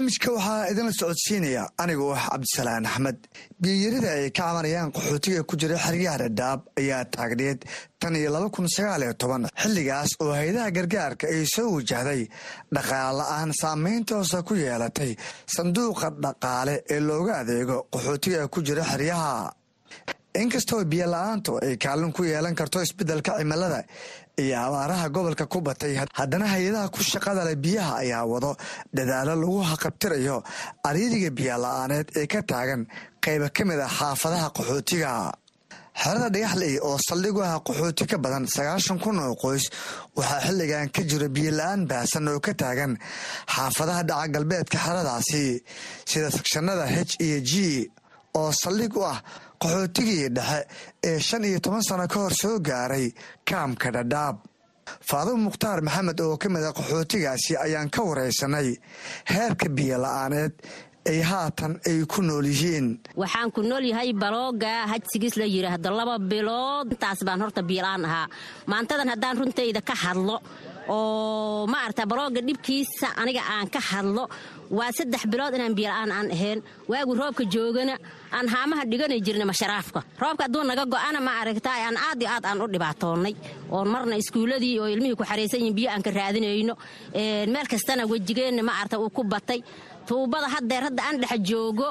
P: barnaamijka waxaa idinla socodsiinaya anigoo ah cabdisalaan axmed. Biyiyarida ay ka cabanayaan qaxootiga ku jira xeryaha dhadhaab ayaa taagneed tan iyo laba kun sagaal iyo toban. Xilligaas oo hay'adaha gargaarka ay soo wajahday dhaqaale la'aan saameynta hoose ku yeelatay sanduuqa dhaqaale ee looga adeego qaxootiga ku jira xeryaha. Inkastoo biyo la'aantu ay kaalin ku yeelan karto isbeddelka cimilada iyo abaaraha gobolka ku batay. Haddana hay'adaha ku shaqada leh biyaha ayaa wado. Dadaalo lagu haqabtirayo ariiriga biyo la'aaneed ee ka taagan qayba ka mid ah xaafadaha qaxootiga. Xerada dhagaxley oo saldhigu ah qaxooti ka badan sagaashan kun oo qoys waxaa xilligan ka jira biyo la'aan baahsan oo ka taagan xaafadaha dhaca galbeedka xeradaasi sida sagshanada h iyo g oo saldhig u ah qaxootigii dhexe ee shan iyo toban sano ka hor soo gaaray kaamka dhadhaab. Faadimo mukhtaar maxamed oo ka mid a qaxootigaasi ayaan ka wareysanay heerka biyo la'aaneed ay haatan ay ku nool yihiin.
Q: Waxaan ku nool yahay balooga hajsigiis la yidhaahdo laba bilood. Intaas baan horta biyola-aan ahaa. Maantadan haddaan runtayda ka hadlo oo ma arata balooga dhibkiisa aniga aan ka hadlo. Waa saddex bilood inaan biyola-aan aan ahayn. Waagu roobka joogana aan haamaha dhiganay jirna masharaafka roobka hadduu naga go'ana ma aragta aan aad iyo aad aan u dhibaatoonnay. Oon marna iskuulladii oo ilmihii ku xaraysan yihiin biyo aan ka raadinayno. Meel kastana wejigeenna ma arata uu ku batay. Tuubada haddeer hadda aan dhex joogo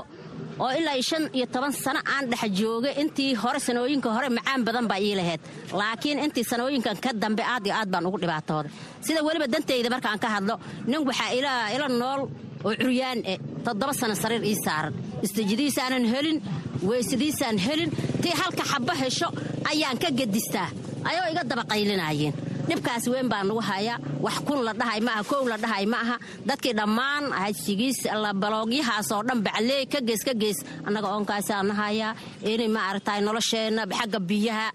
Q: oo ilaa shan iyo toban sano aan dhex jooga intii hore sanooyinka hore macaan badan baa ii lahayd laakiin intii sanooyinkan ka dambe aad iyo aad baan ugu dhibaatooday. Sida weliba dantayda markaan ka hadlo nin waxaa ila nool oo curyaan e toddoba sano sariir ii saaran. Istajidiisaanan helin weysadiisaan helin tii halka xabbo hesho ayaan ka gedistaa ayoo iga daba qaylinaayeen dhibkaas weyn baa nagu hayaa. Wax kun la dhahay maaha kow la dhahay ma aha. Dadkii dhammaan hajsigiis baloogyahaasoo dhan bacleey ka gees ka gees. Annaga oonkaasaa nahayaa inay ma aragtay nolosheenna xagga biyaha.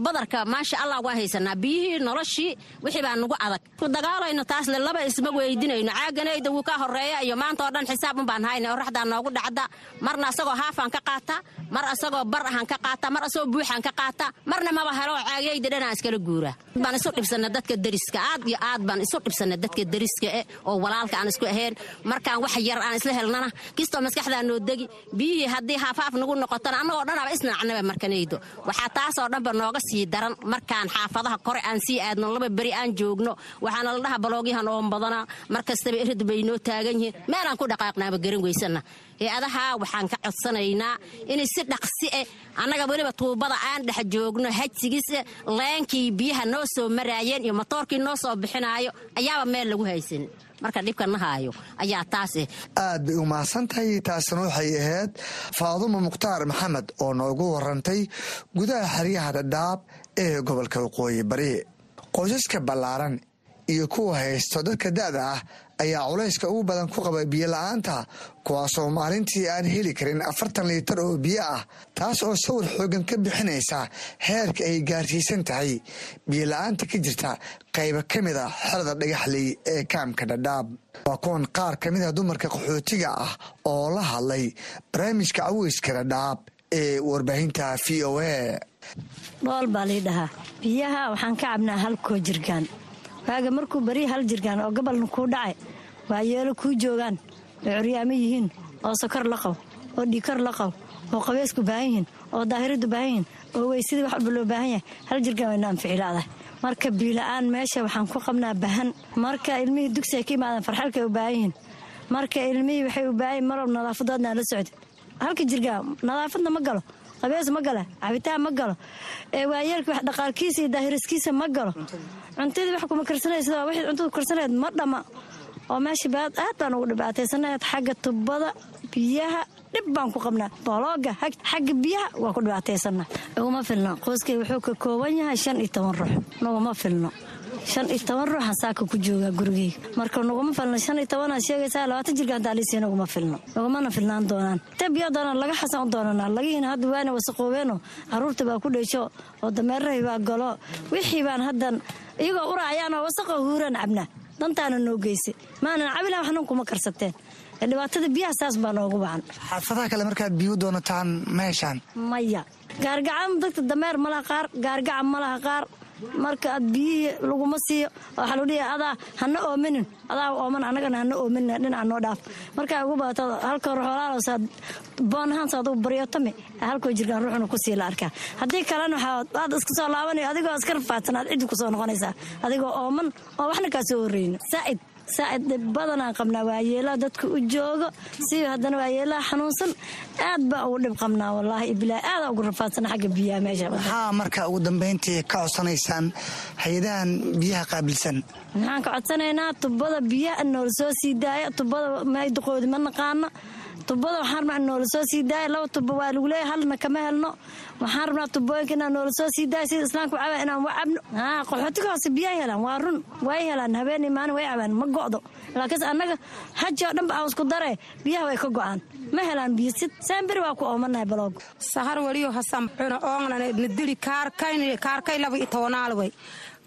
Q: Badarka maasha allah waa haysanaa. Biyihii noloshii wixii baa nagu adag. Dagaalayno taasle laba isma weydinayno. Caaganayda wuu ka horreeya iyo maanta oo dhan xisaab un baan hayna oraxdaa noogu dhacda. Marna asagoo haafaan ka qaataa mar asagoo bar ahaan ka qaataa mar asagoo buuxaan ka qaataa marna maba helo caagayda dhanaan iskala guuraa baan isu dhibsanna dadka deriska aad iyo aad baan isu dhibsanna dadka deriska eh oo walaalka aan isku ahayn. Markaan wax yar aan isla helnana kistoo maskaxdaa noo degi biyihii haddii haafaaf nagu noqotona annagoo dhanaba isnacnaba markanaydo waxaa taasoo dhanba nooga sii daran markaan xaafadaha kore aan sii aadno laba beri aan joogno waxaana la dhaha baloogyahan oon badanaa mar erid bay noo taagan yihiin meelaan ku dhaqaaqnaaba garan weysana hay'adaha waxaan ka codsanaynaa inay si dhaqsi eh annaga weliba tuubada aan dhex joogno hajsigiis leenkii biyaha noo soo maraayeen iyo matoorkii noo soo bixinaayo ayaaba meel lagu haysan marka dhibka nahaayo ayaa taas eh.
P: Aad bay u mahadsan tahay taasna waxay ahayd faadumo mukhtaar maxamed oo noogu warantay gudaha xeryaha dhadhaab ee gobolka waqooyi bari. Qoysaska ballaaran iyo kuwa haysto dadka da'da ah ayaa culayska ugu badan ku qaba biyo la'aanta kuwaasoo maalintii aan heli karin afartan liitar oo biyo ah taas oo sawir xoogan ka bixinaysa heerka ay gaarsiisan tahay. Biyo la'aanta ka jirta qayba ka mid a xerada dhagaxley ee kaamka dhadhaab. Waa kuwan qaar ka mid a dumarka qaxootiga ah oo la hadlay barnaamijka caweyska dhadhaab ee warbaahinta v o a.
R: Dhool baa lii dhahaa biyaha waxaan ka cabnaa halkoo jirgaan waaga markuu beri hal jirgaan oo gobolna kuu dhacay waa yeelo kuu joogaan oo curyaamo yihiin oo sokor la qabo oo dhiikor la qabo oo qabeysku baahan yihiin oo daahiradu baahan yihiin oo weysadii wax walba loo baahan yahay. Hal jirgaan wayna anficilaadah marka biila'aan meesha waxaan ku qabnaa baahan. Marka ilmihii dugsiay ka imaadaan farxalkay u baahan yihiin. Marka ilmihii waxay u baahan yihiin marwalba nadaafadoodna la socda halka jirgaan nadaafadna ma galo qabees ma gala cabitaan ma galo. Waayeelka wax dhaqaalkiisa iyo daahiriskiisa ma galo. Cuntadii wax kuma karsanaysa wixii cuntada karsanayd ma dhama. Oo meesha aad baan ugu dhibaataysanayd xagga tubada biyaha dhib baan ku qabnaa. Bolooga xagga biyaha waa ku dhibaataysana uguma filno qoyskay wuxuu ka kooban yahay shan iyo toban ruux. Naguma filno shan iyo toban ruuxan saaka ku joogaa gurigeyga. Marka naguma filno shan iyo tobanaad sheegaysaa labaatan jirkaan taalisiya naguma filno. Nagumana filnaan doonaan. Te biyo doonaan laga xasan doonanaa lagihiina hadda waana wasaqoobeeno. Caruurta baa ku dheysho oo dameerahay baa galo. Wixii baan haddan iyagoo uraayaanoo wasaqa huuraan cabnaa dantaana noo geysay. Maanan cabilaha waxnan kuma karsateen. Dhibaatada biyaha saas baa noogu bacan
P: xaafadaha kale markaad biyu doonataan ma heshaan
R: maya. Gaargacan dadka dameer malaha qaar gaargacan malaha qaar marka aad biyihii laguma siiyo waxaa lagu dhihi adaa hana oominin. Adaa ooman annagana hana oominin dhinaca noo dhaaf. Markaa ugu badato halka ruxolaaloosaad boonahaansa adugu baryotami halkoo jirkaan ruuxna ku sii la arkaa. Haddii kalena waxaa aad isku soo laabanayo adigoo iska rafaadsan aad ciddi ku soo noqonaysaa adigoo ooman oo waxna kaa soo horreyno saa'id dhib badanaan qabnaa waayeelaha dadka u joogo. Si haddana waayeelaha xanuunsan aad baa ugu dhib qabnaa wallaahi ibilaahi aadaa ugu rafaadsana xagga biyaha meesha
P: maxaa marka ugu dambayntii ka codsanaysaan hay'adahan biyaha qaabilsan?
R: Maxaan ka codsanaynaa tubada biyaha noola soo sii daaya tubada mayduqoodi ma naqaano tubada waxaan rabnaa noola soo sii daaya laba tubo waa lagu leeyahay halna kama helno. Waxaan rabnaa tubooyinka inaan noola soo sii daaya sida islaamka caba inaan wa cabno. Qaxootiga hoose biyaha helaan waa run way helaan habeen maalin way cabaan ma go'do. Laakiinse annaga haji oo dhanba aan isku daree biyaha way ka go'aan. Ma helaan biyo sid saanberi waa ku oomanahay baloogo
S: sahar waliyo hasan cuna oongnane nadili kaarkayn kaarkay laba iyo tobanaal way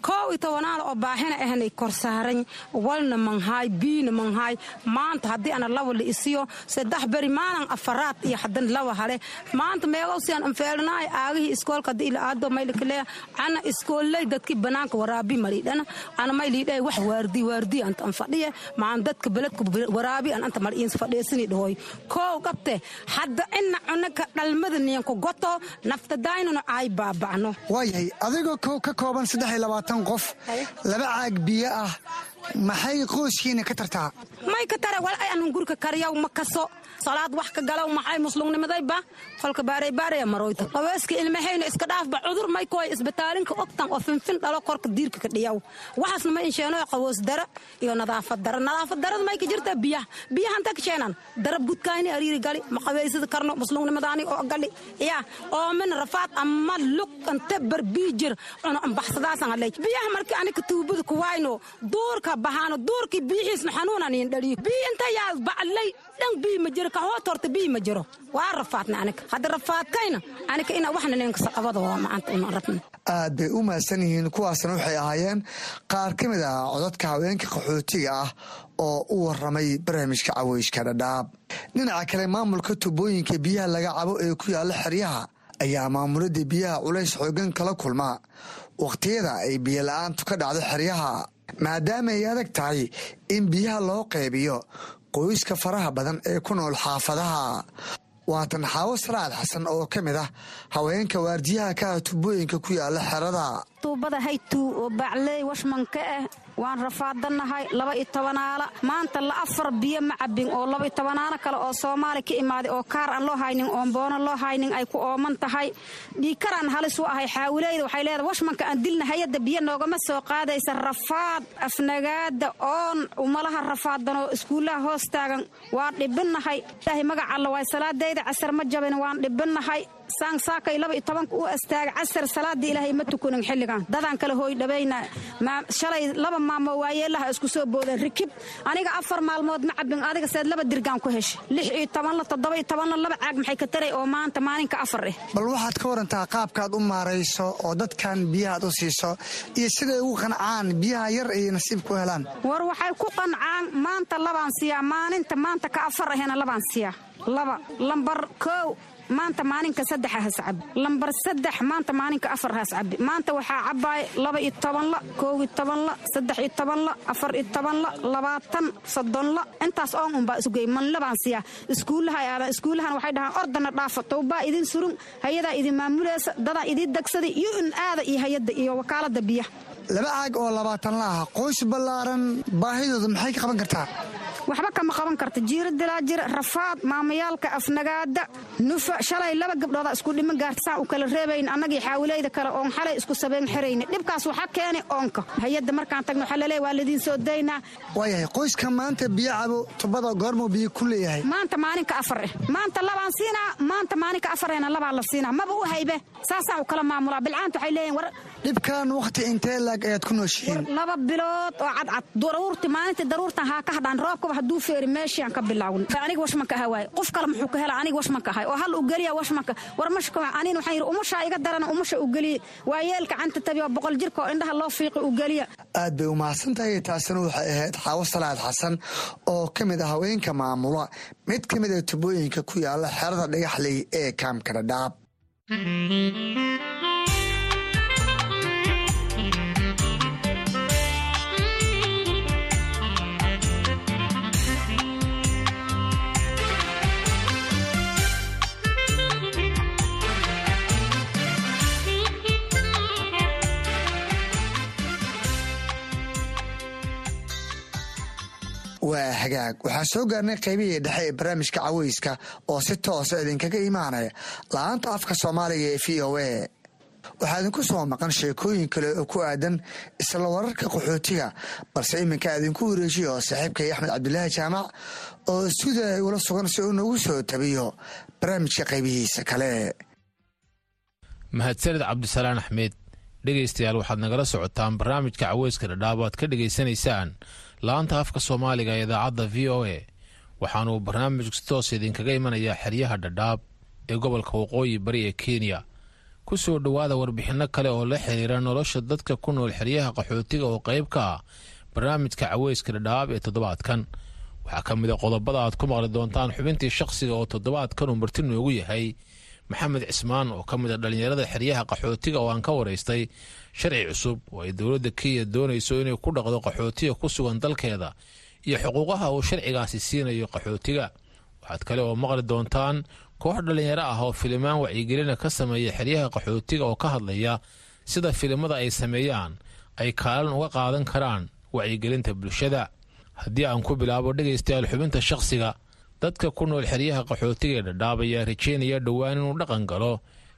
S: koow iyo tobanaal oo baahina ahnay kor saaran walna manhaay biina manhaay maanta haddii ana laba la isiyo saddex beri maalan afaraad iyo hadan laba hale. Maanta meegow si aan anfeelnaay aagihii iskoolka haddii ila aado maylikaleya ana iskoolley dadkii banaanka waraabi malidhana ana maylidhay wax waardi waardi anta an fadhiye. Maan dadka beledka waraabi an anta mal iins fadhiisini dhahoy koow qabte hadda ina cunaka dhalmada niyanku goto naftadaynuna ay baaba'no
P: waayahay adigoo ka kooban saddex iyo labaatan qof laba caag biyo ah maxay qoyskiina ka tartaa?
S: May ka tara wal ay anun gurka kariyaw ma kaso. Salaad wax ka galaw maxay muslumnimadayba kolka baaraybaaraya maroyta qaweyska ilmahayna iska dhaafba cudur may kooy isbitaalinka ogtan oo finfin dhalo korka diirka ka dhiyaw. Waxaasna ma insheeno qawoos dara iyo nadaafad dara. Nadaafad darada may ka jirta biyaha. Biyaha inta ka sheenan darab gudkaayni ariiri gali. Ma qaweysada karno muslumnimadaani oo gali. Ya oo min rafaad ama lug anta bar biijir cuno ambaxsadaasan halay biyaha markii anika tuubada ku wayno duurka bahaano duurkii biyihiisna xanuunan in dhaliyo. Biyo inta yaa baclay
T: dhan bii ma jiro kahoota horta bii ma jiro. Waa rafaadna aniga hadda rafaadkayna aniga ina waxna ninka qabada waa maanta una rabna
P: aad bay u mahadsan yihiin kuwaasna waxay ahaayeen qaar ka mid ah codadka haweenka qaxootiga ah oo u waramay barnaamijka caweyshka dhadhaab. Dhinaca kale maamulka tubooyinka biyaha laga cabo ee ku yaalla xeryaha ayaa maamulada biyaha culays xoogan kala kulma. Wakhtiyada ay biyo la'aantu ka dhacdo xeryaha maadaama ay adag tahay in biyaha loo qaybiyo qoyska faraha badan ee ku nool xaafadaha waatan xaawo salaad xasan oo ka mid ah haweenka waardiyaha ka ah tubooyinka ku yaalla xerada
S: oo waan rafaadanahay laba iyo tobanaala maanta la afar biyo ma cabin oo laba iyo tobanaano kale oo soomaali ka imaaday oo kaar aan loo haynin oon boono loo haynin ay ku ooman tahay. Dhiikaraan halis u ahay xaawileyda waxay leedahay washmanka aan dilna hayadda biyo noogama soo qaadaysa rafaad afnagaada oon umalaha rafaadanoo iskuullaha hoos taagan. Waan dhibinnahay ilaahay magac alla waay salaadayda casar ma jabin waan dhibinnahay saansaakay laba iyo tobanka u astaaga casar salaadii ilaahay ma tukunin xilligan. Dadaan kale hooy dhabayna shalay laba maamo waayeelaha isku soo boodeen. Rikib aniga afar maalmood ma cabin adiga seed laba dirgaan ku heshay lix iyo tobanla toddoba iyo tobanla laba caag maxay ka taray oo maanta maalinka afar eh?
P: Bal waxaad ka warantaa qaabkaad u maarayso oo dadkan biyahaad u siiso iyo siday ugu qancaan biyaha yar ay nasiib ku helaan.
S: War waxay ku qancaan maanta labaan siiyaa maalinta maanta ka afar ahena labaan siiyaa laba lambar kow maanta maalinka saddex has cabi lambar saddex maanta maalinka afar has cabi maanta waxaa cabaay laba iyo tobanla koow iyo tobanla saddex iyo tobanla afar iyo tobanla labaatan soddonla intaas oon unbaa isugey manle baan siiyaa iskuullaha aadan iskuullahan waxay dhahaan ordana dhaafa towbaa idin surun hayadaa idin maamulaysa dadaa idin degsaday iyo in aada iyo hayadda iyo wakaalada biyaha.
P: Laba caag oo labaatan la ah qoys ballaaran baahidooda maxay ka qaban kartaa
S: waxba kama qaban karta. Jiiro dilaajira rafaad maamayaalka afnagaada nufa shalay laba gabdhooda isku dhiman gaarta u kala reebayn annagii xaawileyda kale oon xalay isku sabeen xerayna dhibkaas waxaa keenay oonka. Hay'adda markaan tagno laleeya waa ladiin soo daynaa.
P: Waayahay qoyska maanta biyo cabo tubada goormuu biyo ku leeyahay.
S: Maanta maalinka afar eh. Maanta labaan siinaa maanta maalinka afarena labaa la siinaa. Maba u haybe saasaan u kala maamulaa. Bilcaanta waxay leeyihiin war
P: dhibkan wakhti intee laag ayaad ku nooshihiin?
S: Laba bilood oo cadcad daruurti maalintii daruurtan haa ka hadhaan roobkaba hadduu feeri meeshiaan ka bilaawna aniga washmanka aha waaye qof kale muxuu ka hela aniga washmanka ahay. Oo hal u geliya washmanka war mashka anin waxaan yidhi umushaa iga darana umusha u geliye. Waa tabi oo boqol jirka oo indhaha loo fiiqi u geliya
P: aad bay u mahadsan tahay taasina waxay ahayd xaawo salaad xasan oo ka mid ah haweenka maamula. Mid ka mid a tubooyinka ku yaalla xerada dhagaxley ee kaamka dhadhaab waa hagaag. Waxaan soo gaarnay qaybihii dhexe ee barnaamijka caweyska oo si toosa idinkaga imaanaya la'aanta afka soomaaliga ee v o a. Waxaa idinku soo maqan sheekooyin kale oo ku aadan isla wararka qaxootiga balse iminka idinku wareejiyo saaxiibkay axmed cabdulaahi jaamac oo stuudiya ula sugan si uu noogu soo tabiyo barnaamijka qaybihiisa kale.
J: Mahadsanid cabdisalaan axmed dhegaystayaal waxaad nagala socotaan barnaamijka caweyska dhadhaab aad ka dhegaysanaysaan laanta afka soomaaliga ee idaacadda v o a. Waxaanuu barnaamijku si toos idinkaga imanayaa xeryaha dhadhaab ee gobolka waqooyi bari ee kenya. Ku soo dhowaada warbixinno kale oo la xiriira nolosha dadka ku nool xeryaha qaxootiga oo qayb ka ah barnaamijka caweyska dhadhaab ee toddobaadkan. Waxaa ka mid a qodobada aad ku maqli doontaan xubintii shakhsiga oo toddobaadkan uu marti noogu yahay. Maxamed cismaan oo ka mid a dhallinyarada xeryaha qaxootiga oo aan ka waraystay sharci cusub oo ay dowladda kenya doonayso inay ku dhaqdo qaxootiga ku sugan dalkeeda iyo xuquuqaha uu sharcigaasi siinayo qaxootiga. Waxaad kale oo maqli doontaan koox dhallinyaro ah oo filimaan wacyigelina ka sameeya xeryaha qaxootiga oo ka hadlaya sida filimada ay sameeyaan ay kaalin uga qaadan karaan wacyigelinta bulshada. Haddii aan ku bilaabo dhegaystayaal xubinta shakhsiga dadka ku nool xeryaha qaxootiga ee dhadhaab ayaa rajeynaya dhowaan inuu dhaqan galo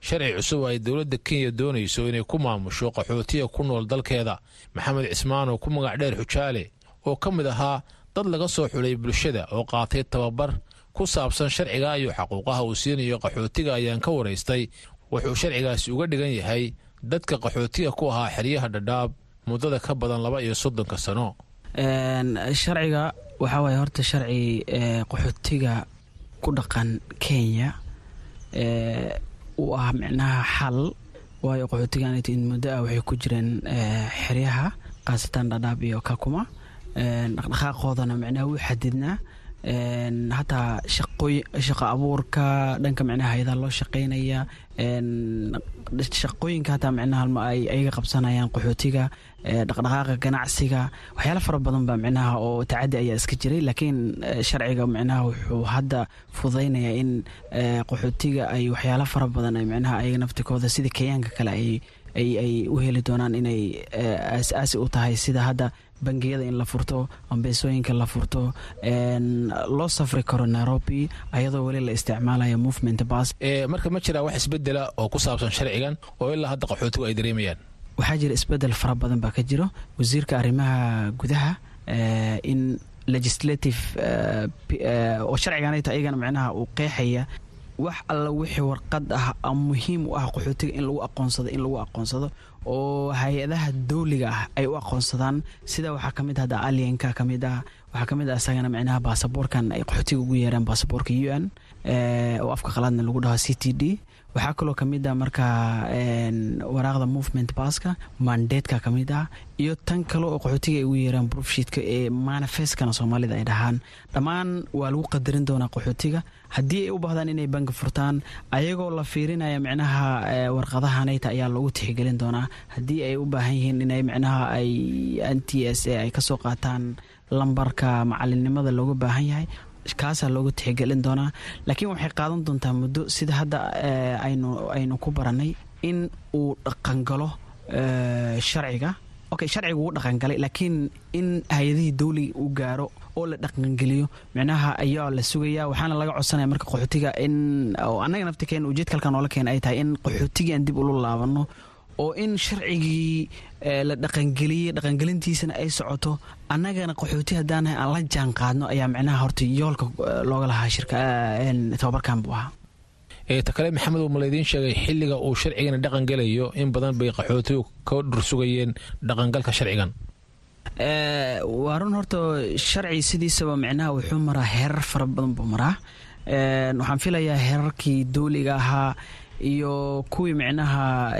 J: sharci cusub oo ay dowladda kenya doonayso inay ku maamusho qaxootiga ku nool dalkeeda maxamed cismaan oo ku magac dheer xujaale oo ka mid ahaa dad laga soo xulay bulshada oo qaatay tababar ku saabsan sharciga iyo xaquuqaha uu siinayo qaxootiga ayaan ka waraystay. Wuxuu sharcigaasi uga dhigan yahay dadka qaxootiga ku ahaa xeryaha dhadhaab muddada ka badan laba iyo soddonka sano.
U: Sharciga waxaa waaye horta sharci qaxootiga ku dhaqan kenya uu ah micnaha xal. Waayo qaxootiganit muddo ah waxay ku jireen xeryaha khaasatan dhadhaab iyo kakuma. Dhaqdhaqaaqoodana micnaha wuu xadidnaa. Hataa shaqo abuurka dhanka micnaha hay'adaha loo shaqeynaya. Shaqooyinka hataa micnaha ay ayaga qabsanayaan qaxootiga dhaqdhaqaaqa ganacsiga waxyaala fara badan baa micnaha oo tacadi ayaa iska jiray laakiin sharciga micnaha wuxuu hadda fududaynaya in qaxootiga ay waxyaala fara badan ay micnaha ayaga naftikooda sida kenyaanka kale ay ay u heli doonaan inay aas-aasi u tahay sida hadda bangiyada in la furto ambeesooyinka la furto loo safri karo nairobi ayadoo weli la isticmaalaya movement bas
V: marka ma jiraa wax isbedela oo ku saabsan sharcigan oo ilaa hadda qaxootigu ay dareemayaan
U: waxaa jira isbeddel fara badan baa ka jiro. Wasiirka arrimaha gudaha in legislative oo sharciganayta ayagana micnaha uu qeexaya wax alla wixii warqad ah muhiim u ah qaxootiga in lagu aqoonsado in lagu aqoonsado oo hay'adaha dawliga ah ay u aqoonsadaan. Sida waxaa ka mid hadda alienka ka mid ah waxaa ka mid ah isagana micnaha baasaboorkan ay qaxootiga ugu yeeraan baasaboorka u n oo afka qalaadna lagu dhaho c t d waxaa kaloo ka mid ah marka waraaqda movement baska mandeedka ka mid ah iyo tan kale oo qaxootiga ay ugu yeeraan brofshiidka ee manifestkana soomaalida ay dhahaan. Dhammaan waa lagu qadarin doonaa qaxootiga. Haddii ay u baahdaan inay bangi furtaan ayagoo la fiirinaya micnaha warqadahanayta ayaa loogu tixgelin doonaa. Haddii ay u baahan yihiin inay micnaha ay n t s a ay ka soo qaataan lambarka macalinimada looga baahan yahay kaasaa looga tixgelin doonaa. Laakiin waxay qaadan doontaa muddo sida hadda aynu aynu ku baranay in uu dhaqangalo sharciga. Okay sharciga wuu dhaqangalay laakiin in hay'adihii dawliga uu gaaro oo la dhaqangeliyo micnaha ayaa la sugaya waxaana laga codsanaya marka qaxootiga in annaga naftikeen ujeedka halkan noola keena ay tahay in qaxootigii aan dib ula laabano oo in sharcigii la dhaqangeliyey dhaqangelintiisana ay socoto annagana qaxooti haddaanahay aan la jaan qaadno ayaa micnaha horta yoolka looga lahaa shirka tababarkan buu ahaa.
V: Ta kale maxamed uu malaydiin sheegay xilliga uu sharcigana dhaqan gelayo in badan bay qaxootigu ka dhursugayeen dhaqangalka sharcigan.
U: Waa run horta sharci sidiisaba micnaha wuxuu maraa heerar fara badan buu maraa. Waxaan filayaa heerarkii dawliga ahaa iyo kuwii micnaha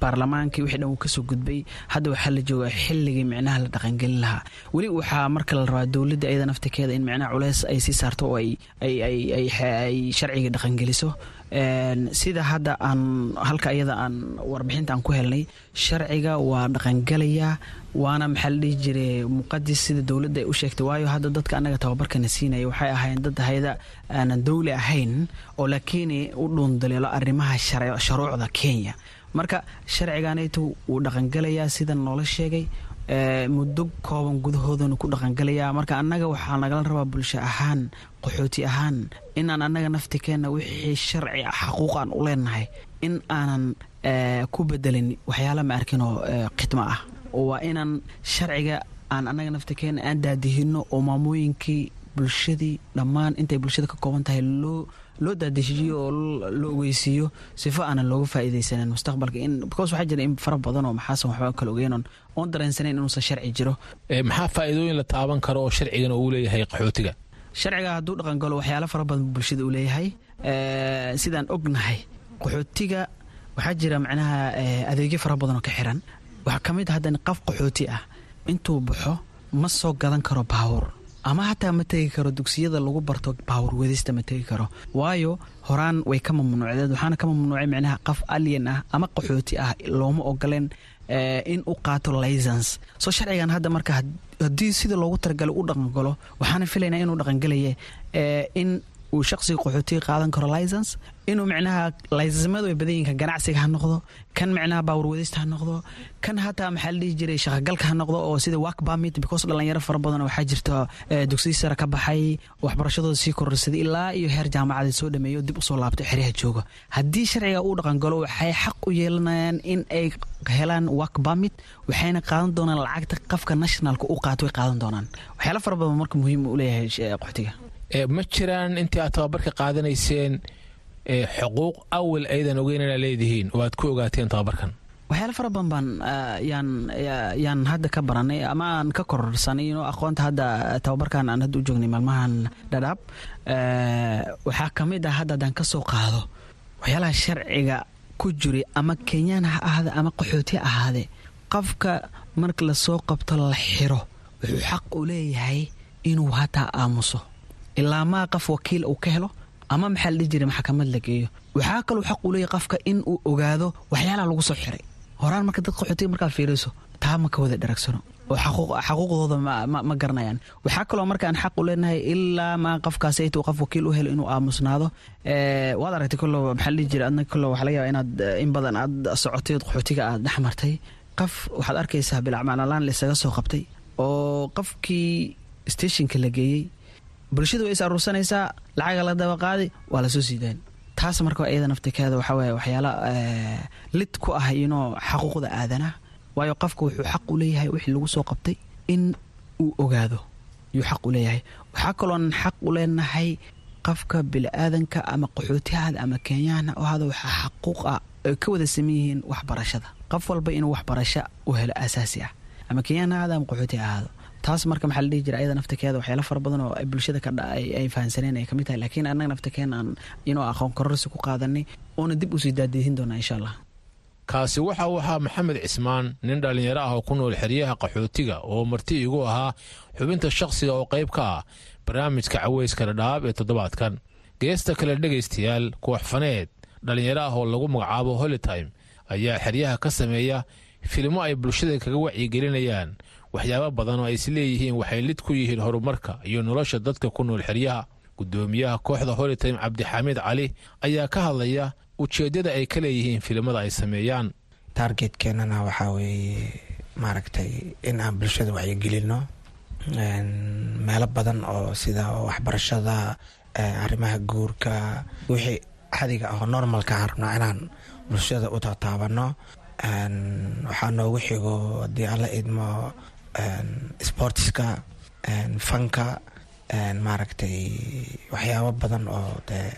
U: baarlamaankii wixii dhan uu ka soo gudbay hadda waxaa la joogaa xilligii micnaha la dhaqangelin lahaa. Weli waxaa marka la rabaa dowladda ayada naftikeeda in micnaha culeys ay sii saarto oo ay sharciga dhaqangeliso sida hadda aan halka iyada aan warbixinta aan ku helnay sharciga waa dhaqangelayaa waana maxaa la dhihi jiray muqadis sida dowladda ay u sheegtay. Waayo hadda dadka annaga tababarkana siinaya waxay ahayn dad hayada aanan dowli ahayn oo laakiin u dhuundaleelo arrimaha sharuucda kenya. Marka sharciganaytu wuu dhaqangelayaa sida noola sheegay muddo kooban gudahoodana ku dhaqangelayaa marka annaga waxaa nagala rabaa bulsho ahaan qaxooti ahaan inaan annaga naftikeenna wixii sharci xaquuqaan u leenahay in aanan ku bedelin waxyaala ma arkinoo khidmo ah. Oo waa inaan sharciga aan annaga naftikeenna aan daadihino oo maamooyinkii bulshadii dhammaan intay bulshada ka kooban tahay loo daadeshiyo oo la ogeysiiyo sifo aanan looga faa'iidaysanin mustaqbalka. In because waxaa jira in fara badan oo maxaasan waxba kala ogeynon oon dareensanayn inuusan sharci jiro.
V: Maxaa faa'iidooyin la taaban karo oo sharcigan uu leeyahay qaxootiga
U: sharciga hadduu dhaqan galo waxyaalo fara badan bulshada uu leeyahay. Sidaan ognahay qaxootiga waxaa jira macnaha adeegyo fara badan oo ka xiran. Waxaa ka mid haddan qof qaxooti ah intuu baxo ma soo gadan karo baawur. Ama hataa ma tegi karo dugsiyada lagu barto baawur wadista ma tegi karo. Waayo horaan way ka mamnuucdeed waxaana ka mamnuucay micnaha qof alien ah ama qaxooti ah looma ogoleen in u qaato lisance soo sharcigan hadda marka haddii sida loogu talagalay u dhaqangalo waxaana filaynaa inuu dhaqangalaye in uu shaqsiga qaxootiga qaadan karo lisance inuu micnaha licensemadu ay badan yihiin kan ganacsiga ha noqdo kan micnaha baawur wadista ha noqdo kan hataa maxaa la dhihi jiray shaqagalka ha noqdo oo sida work permit because dhalinyaro fara badan waxaa jirta dugsiyi sare ka baxay waxbarashadooda sii kororsaday ilaa iyo heer jaamacadeed soo dhameeyo dib u soo laabto xeryaha jooga. Haddii sharciga uu dhaqangalo waxay xaq u yeelanayaan in ay helaan work permit waxayna qaadan doonaan lacagta qafka nationalka u qaato way qaadan doonaan. Waxyaala fara badan marka muhiim u leeyahay qaxootiga
V: ma jiraan intii aad tababarka qaadanayseen xuquuq awal aydan ogeyn inaa leedihiin? Oo aad ku ogaateen tababarkan?
U: Waxyaala fara badan baan yaan yaan hadda ka baranay ama aan ka kororsanay inoo aqoonta hadda tababarkan aan hadda u joognay maalmahan dhadhaab waxaa ka mid ah hadda haddaan ka soo qaado. Waxyaalaha sharciga ku jiray ama kenyaan ha ahaade ama qaxooti ha ahaade qofka marka la soo qabto la xiro wuxuu xaq u leeyahay inuu hataa aamuso ilaa maa qof wakiil uu ka helo ama maxaa la dhihi jiray maxkamad la geeyo. Waxaa kaloo xaq uu leeyahay qofka in uu ogaado waxyaalaha lagu soo xiray. Horaan marka dad qaxootiga markaa fiiriso taa ma ka wada dharagsano oo xaquuqdooda ma garanayaan. Waxaa kaloo markaan xaq u leenahay ilaa maa qofkaas aytuu qof wakiil u helo inuu aamusnaado. Waad aragtay kollo maxaa la jiray adna kollo waxaa laga yaaba inaad in badan aad socotay qaxootiga aad dhex qof waxaad arkaysaa bilacmacnalaan la soo qabtay oo qofkii stationka la geeyey bulshada way is aruursanaysaa lacaga la daba qaadi waa la soo siidaan taas marka iyada naftikeeda waxaa waye waxyaala lid ku ah inoo xaquuqda aadanaha waayo qofka wuxuu xaq u leeyahay wixii lagu soo qabtay in uu ogaado. Yuu xaq u leeyahay. Waxaa kaloonan xaq u leenahay qofka bili-aadanka ama qaxootihaada ama kenyaana oo waxaa xaquuq ah ay ka wada saman yihiin waxbarashada. Qof walba inuu waxbarasho u helo asaasi ah. Ama kenyaan ahaado ama qaxooti ahaado taas marka maxaa la dhihi jira ayada naftakeeda waxyaala fara badan oo bulshada ka ay fahansaneen ay ka mid tahay. Laakiin annaga naftakeen aan inuu aqoon kororsi ku qaadanay oona dib u sii daadihin doonaa insha allah.
V: Kaasi waxa uu ahaa maxamed cismaan nin dhallinyaro ah oo ku nool xeryaha qaxootiga oo marti igu ahaa xubinta shakhsiga oo qayb ka ah barnaamijka caweyska dhadhaab ee toddobaadkan. Geesta kale dhegaystayaal kooxfaneed dhallinyaro ah oo lagu magacaabo holitime ayaa xeryaha ka sameeya filimo ay bulshada kaga wacyigelinayaan waxyaabo badan oo ay isleeyihiin waxay lid ku yihiin horumarka iyo nolosha dadka ku nool xeryaha. Guddoomiyaha kooxda holitime cabdixamiid cali ayaa ka hadlaya ujeeddada ay ka leeyihiin filimada ay sameeyaan.
W: Taargetkeenana waxaa weeye maaragtay in aan bulshada wacyigelino meelo badan oo sida waxbarashada arrimaha guurka wixii xadiga ahoo normalka aan rabnaa inaan bulshada u tataabano waxaa noogu xigo haddii alla idmo sportiska fanka maaragtay waxyaabo badan oo dee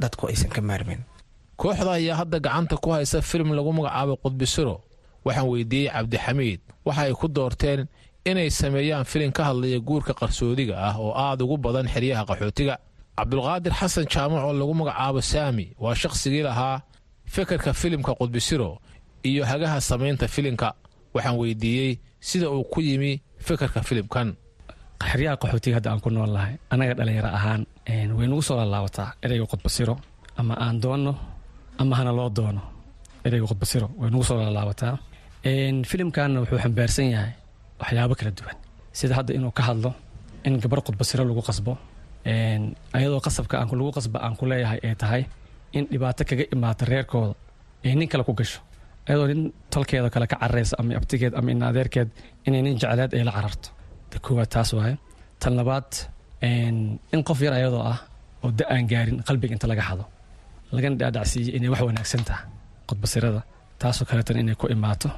W: dadku aysan ka maarmin.
V: Kooxda ayaa hadda gacanta ku haysa filim lagu magacaabo qudbisiro waxaan weydiiyey cabdixamiid. Waxa ay ku doorteen inay sameeyaan filim ka hadlaya guurka qarsoodiga ah oo aad ugu badan xeryaha qaxootiga. Cabdulqaadir xasan jaamac oo lagu magacaabo saami waa shakhsigii lahaa fikirka filimka qudbisiro iyo hagaha samaynta filimka. Waxaan weydiiyey sida uu ku yimi fikirka filimkan.
X: Xeryaha qaxootiga hadda aan ku nool nahay annaga dhallinyaro ahaan way nagu soo laalaabataa ereyga qudbasiro ama aan doonno ama hana loo doono. Ereyga qudbasiro way nagu soo laalaabataa. Filimkanna wuxuu xambaarsan yahay waxyaabo kala duwan. Sida hadda inuu ka hadlo in gabar qudbasiro lagu qasbo ayadoo qasabka lagu qasba aan ku leeyahay ay tahay in dhibaato kaga imaata reerkooda ay nin kale ku gasho ayadoo nin tolkeeda kale ka cararaysa ama abtigeed ama in inay nin jecleed ay la cararto. Ta koowaad taas waaye. Tan labaad in qof yar ayadoo ah oo da aan gaarin qalbiga inta laga xado lagana dhaadhacsiiyo inay wax wanaagsan taha qudbasirada taasoo kaleetan inay ku imaato.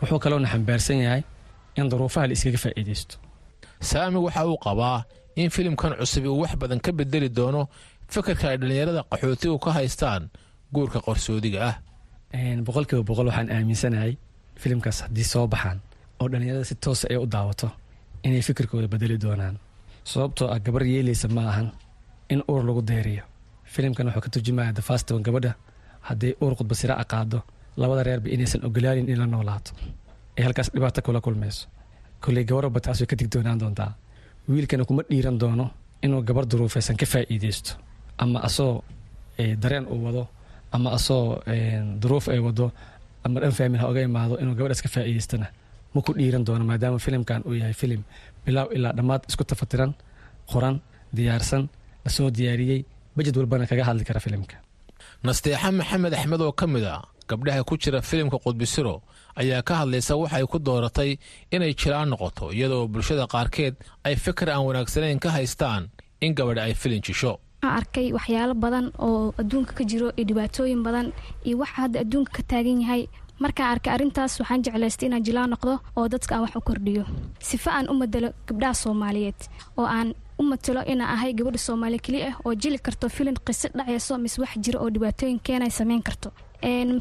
X: Wuxuu kaloona xambaarsan yahay in daruufaha la iskaga faa'iidaysto.
V: Saami waxa uu qabaa in filimkan cusub uu wax badan ka bedeli doono fikirka ay dhallinyarada qaxootigu ka haystaan guurka qarsoodiga ah
X: boqolkiiba boqol waxaan aaminsanahay filimkaas haddii soo baxaan oo dhallinyarada si toosa ay u daawato inay fikirkooda bedeli doonaan. Sababtoo ah gabar yeelaysa ma ahan in uur lagu deeriyo. Filimkan wuxuu ka turjumaya dafaston gabadha haddii uur qudbasira a qaado labada reerba inaysan ogolaanin in la noolaato. Ay halkaas dhibaato kula kulmayso. Kolley gabarba taas way ka dig doonaan doontaa. Wiilkana kuma dhiiran doono inuu gabar duruufaysan ka faa'iidaysto. Ama asoo dareen uu wado ama asoo duruuf ay wado ama dhan faamin ha oga imaado inuu gabadhaas ka faa'iidaystana. Ma ku dhiiran doono maadaama filimkan uu yahay filim bilaaw ilaa dhammaad isku tafatiran qoran diyaarsan la soo diyaariyey bajed walbana kaga hadli kara filimka.
V: Nasteexa maxamed axmed oo ka mid a gabdhaha ku jira filimka qudbisiro ayaa ka hadlaysa waxay ku dooratay inay jiraan noqoto iyadoo bulshada qaarkeed ay fikir aan wanaagsanayn ka haystaan in gabadha ay filin jisho
Y: arkay waxyaalo badan oo adduunka ka jiro iyo dhibaatooyin badan iyo waxa hadda adduunka ka taagan yahay. Markaan arkay arrintaas waxaan jeclaystay inaan jilaa noqdo oo dadka aan wax u kordhiyo. Sifa aan u madalo gabdhaha soomaaliyeed oo aan u matalo inaan ahay gabadha soomaaliya keli ah oo jili karto filin qiso dhacayso mise wax jiro oo dhibaatooyin keenay samayn karto.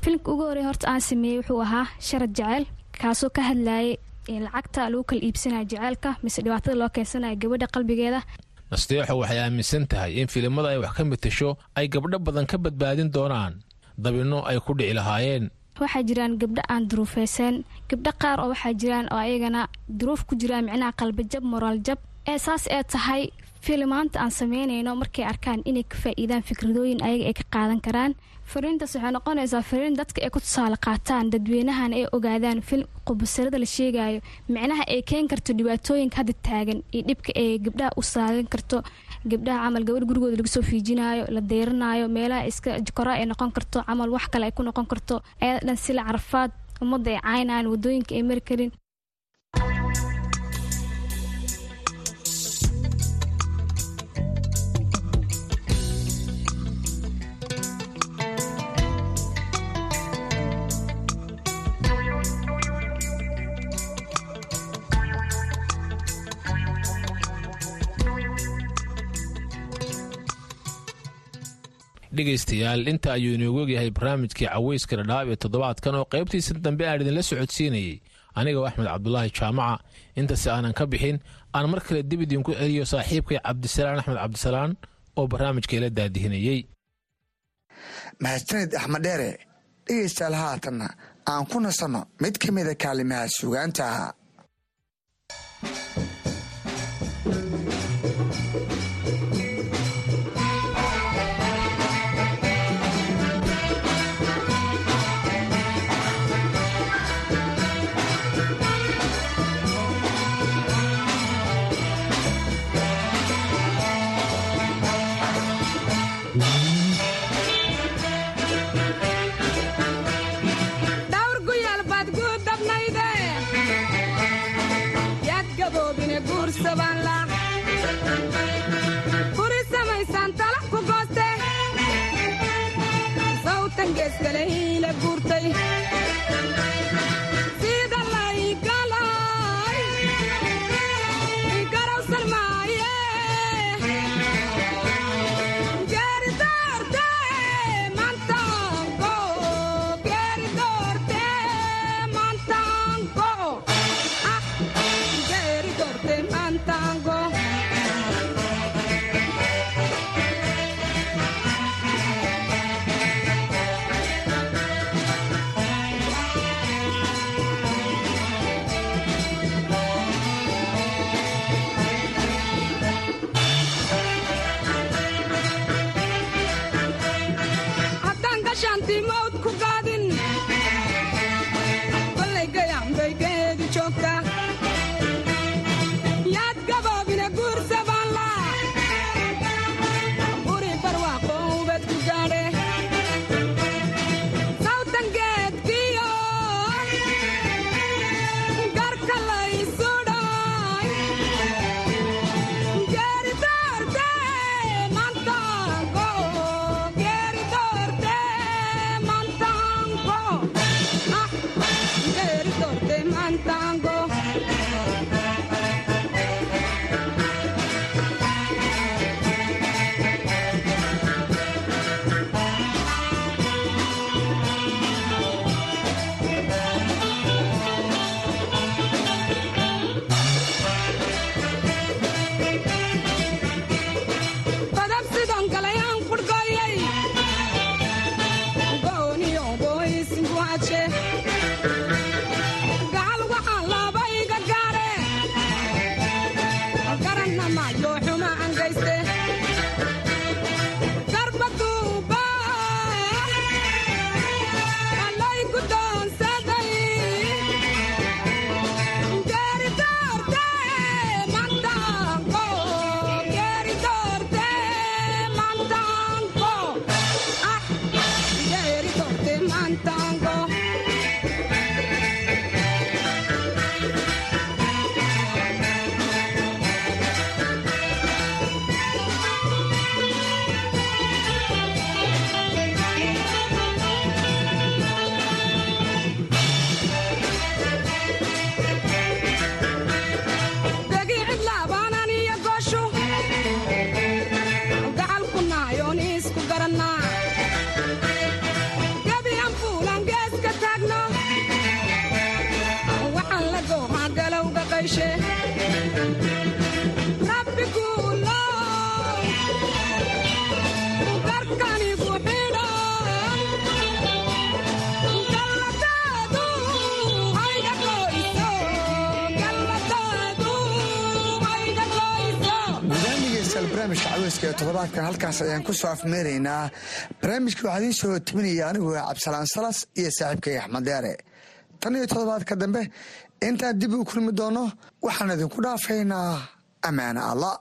Y: Filimka ugu horey horta aan sameeyey wuxuu ahaa sharad jeceyl kaasoo ka hadlayay lacagta lagu kala iibsanaya jeceylka mise dhibaatada loo keensanaya gabadha qalbigeeda
V: nasteexo waxay aaminsan tahay in filimada ay wax ka matasho ay gabdho badan ka badbaadin doonaan. Dabinno ay ku dhici lahaayeen.
Y: Waxaa jiraan gabdho aan duruufeysan gabdho qaar oo waxaa jiraan oo ayagana duruuf ku jiraan micnaha qalbijab moraal jab. Ee saas ee tahay filimaanta aan sameynayno markay arkaan inay ka faa'iidaan fikradooyin ayaga ay ka qaadan karaan fariintaas waxay noqonaysaa fariin dadka ay ku tusaale qaataan dadweynahana ay ogaadaan filim qubasarada la sheegayo micnaha ay keen karto dhibaatooyinka hadda taagan iyo dhibka ay gabdhaha u saagan karto gabdhaha camal gabadh gurigooda laga soo fiijinayo la deyranayo meelaha iska jikora ay noqon karto camal wax kale ay ku noqon karto ayada dhan sila carafaad ummadda ay caynayaan waddooyinka ay mari karin
V: dhegaystayaal. Inta ayuu inoogu ogyahay barnaamijkii caweyska dhadhaab ee toddobaadkan oo qaybtiisa dambe aan idinla socodsiinayey anigoo axmed cabdulaahi jaamaca. Intase aanan ka bixin aan mar kale dib idinku celiyo saaxiibkay cabdisalaan axmed cabdisalaan oo barnaamijka ila daadihinayey
P: mahadsanid axmed dheere dhegaystayaal haatanna aan ku nasanno mid ka mida kaalimaha suugaanta.
Z: dhawr
P: toddobaadkan halkaas ayaan ku soo afmeeraynaa barnaamijka waxaa idiin soo timinaya anigu cabdisalaan salas iyo saaxiibkay axmed deere tan iyo toddobaadka dambe intaan dib u kulmi doono waxaan idinku dhaafaynaa. Ammaane allah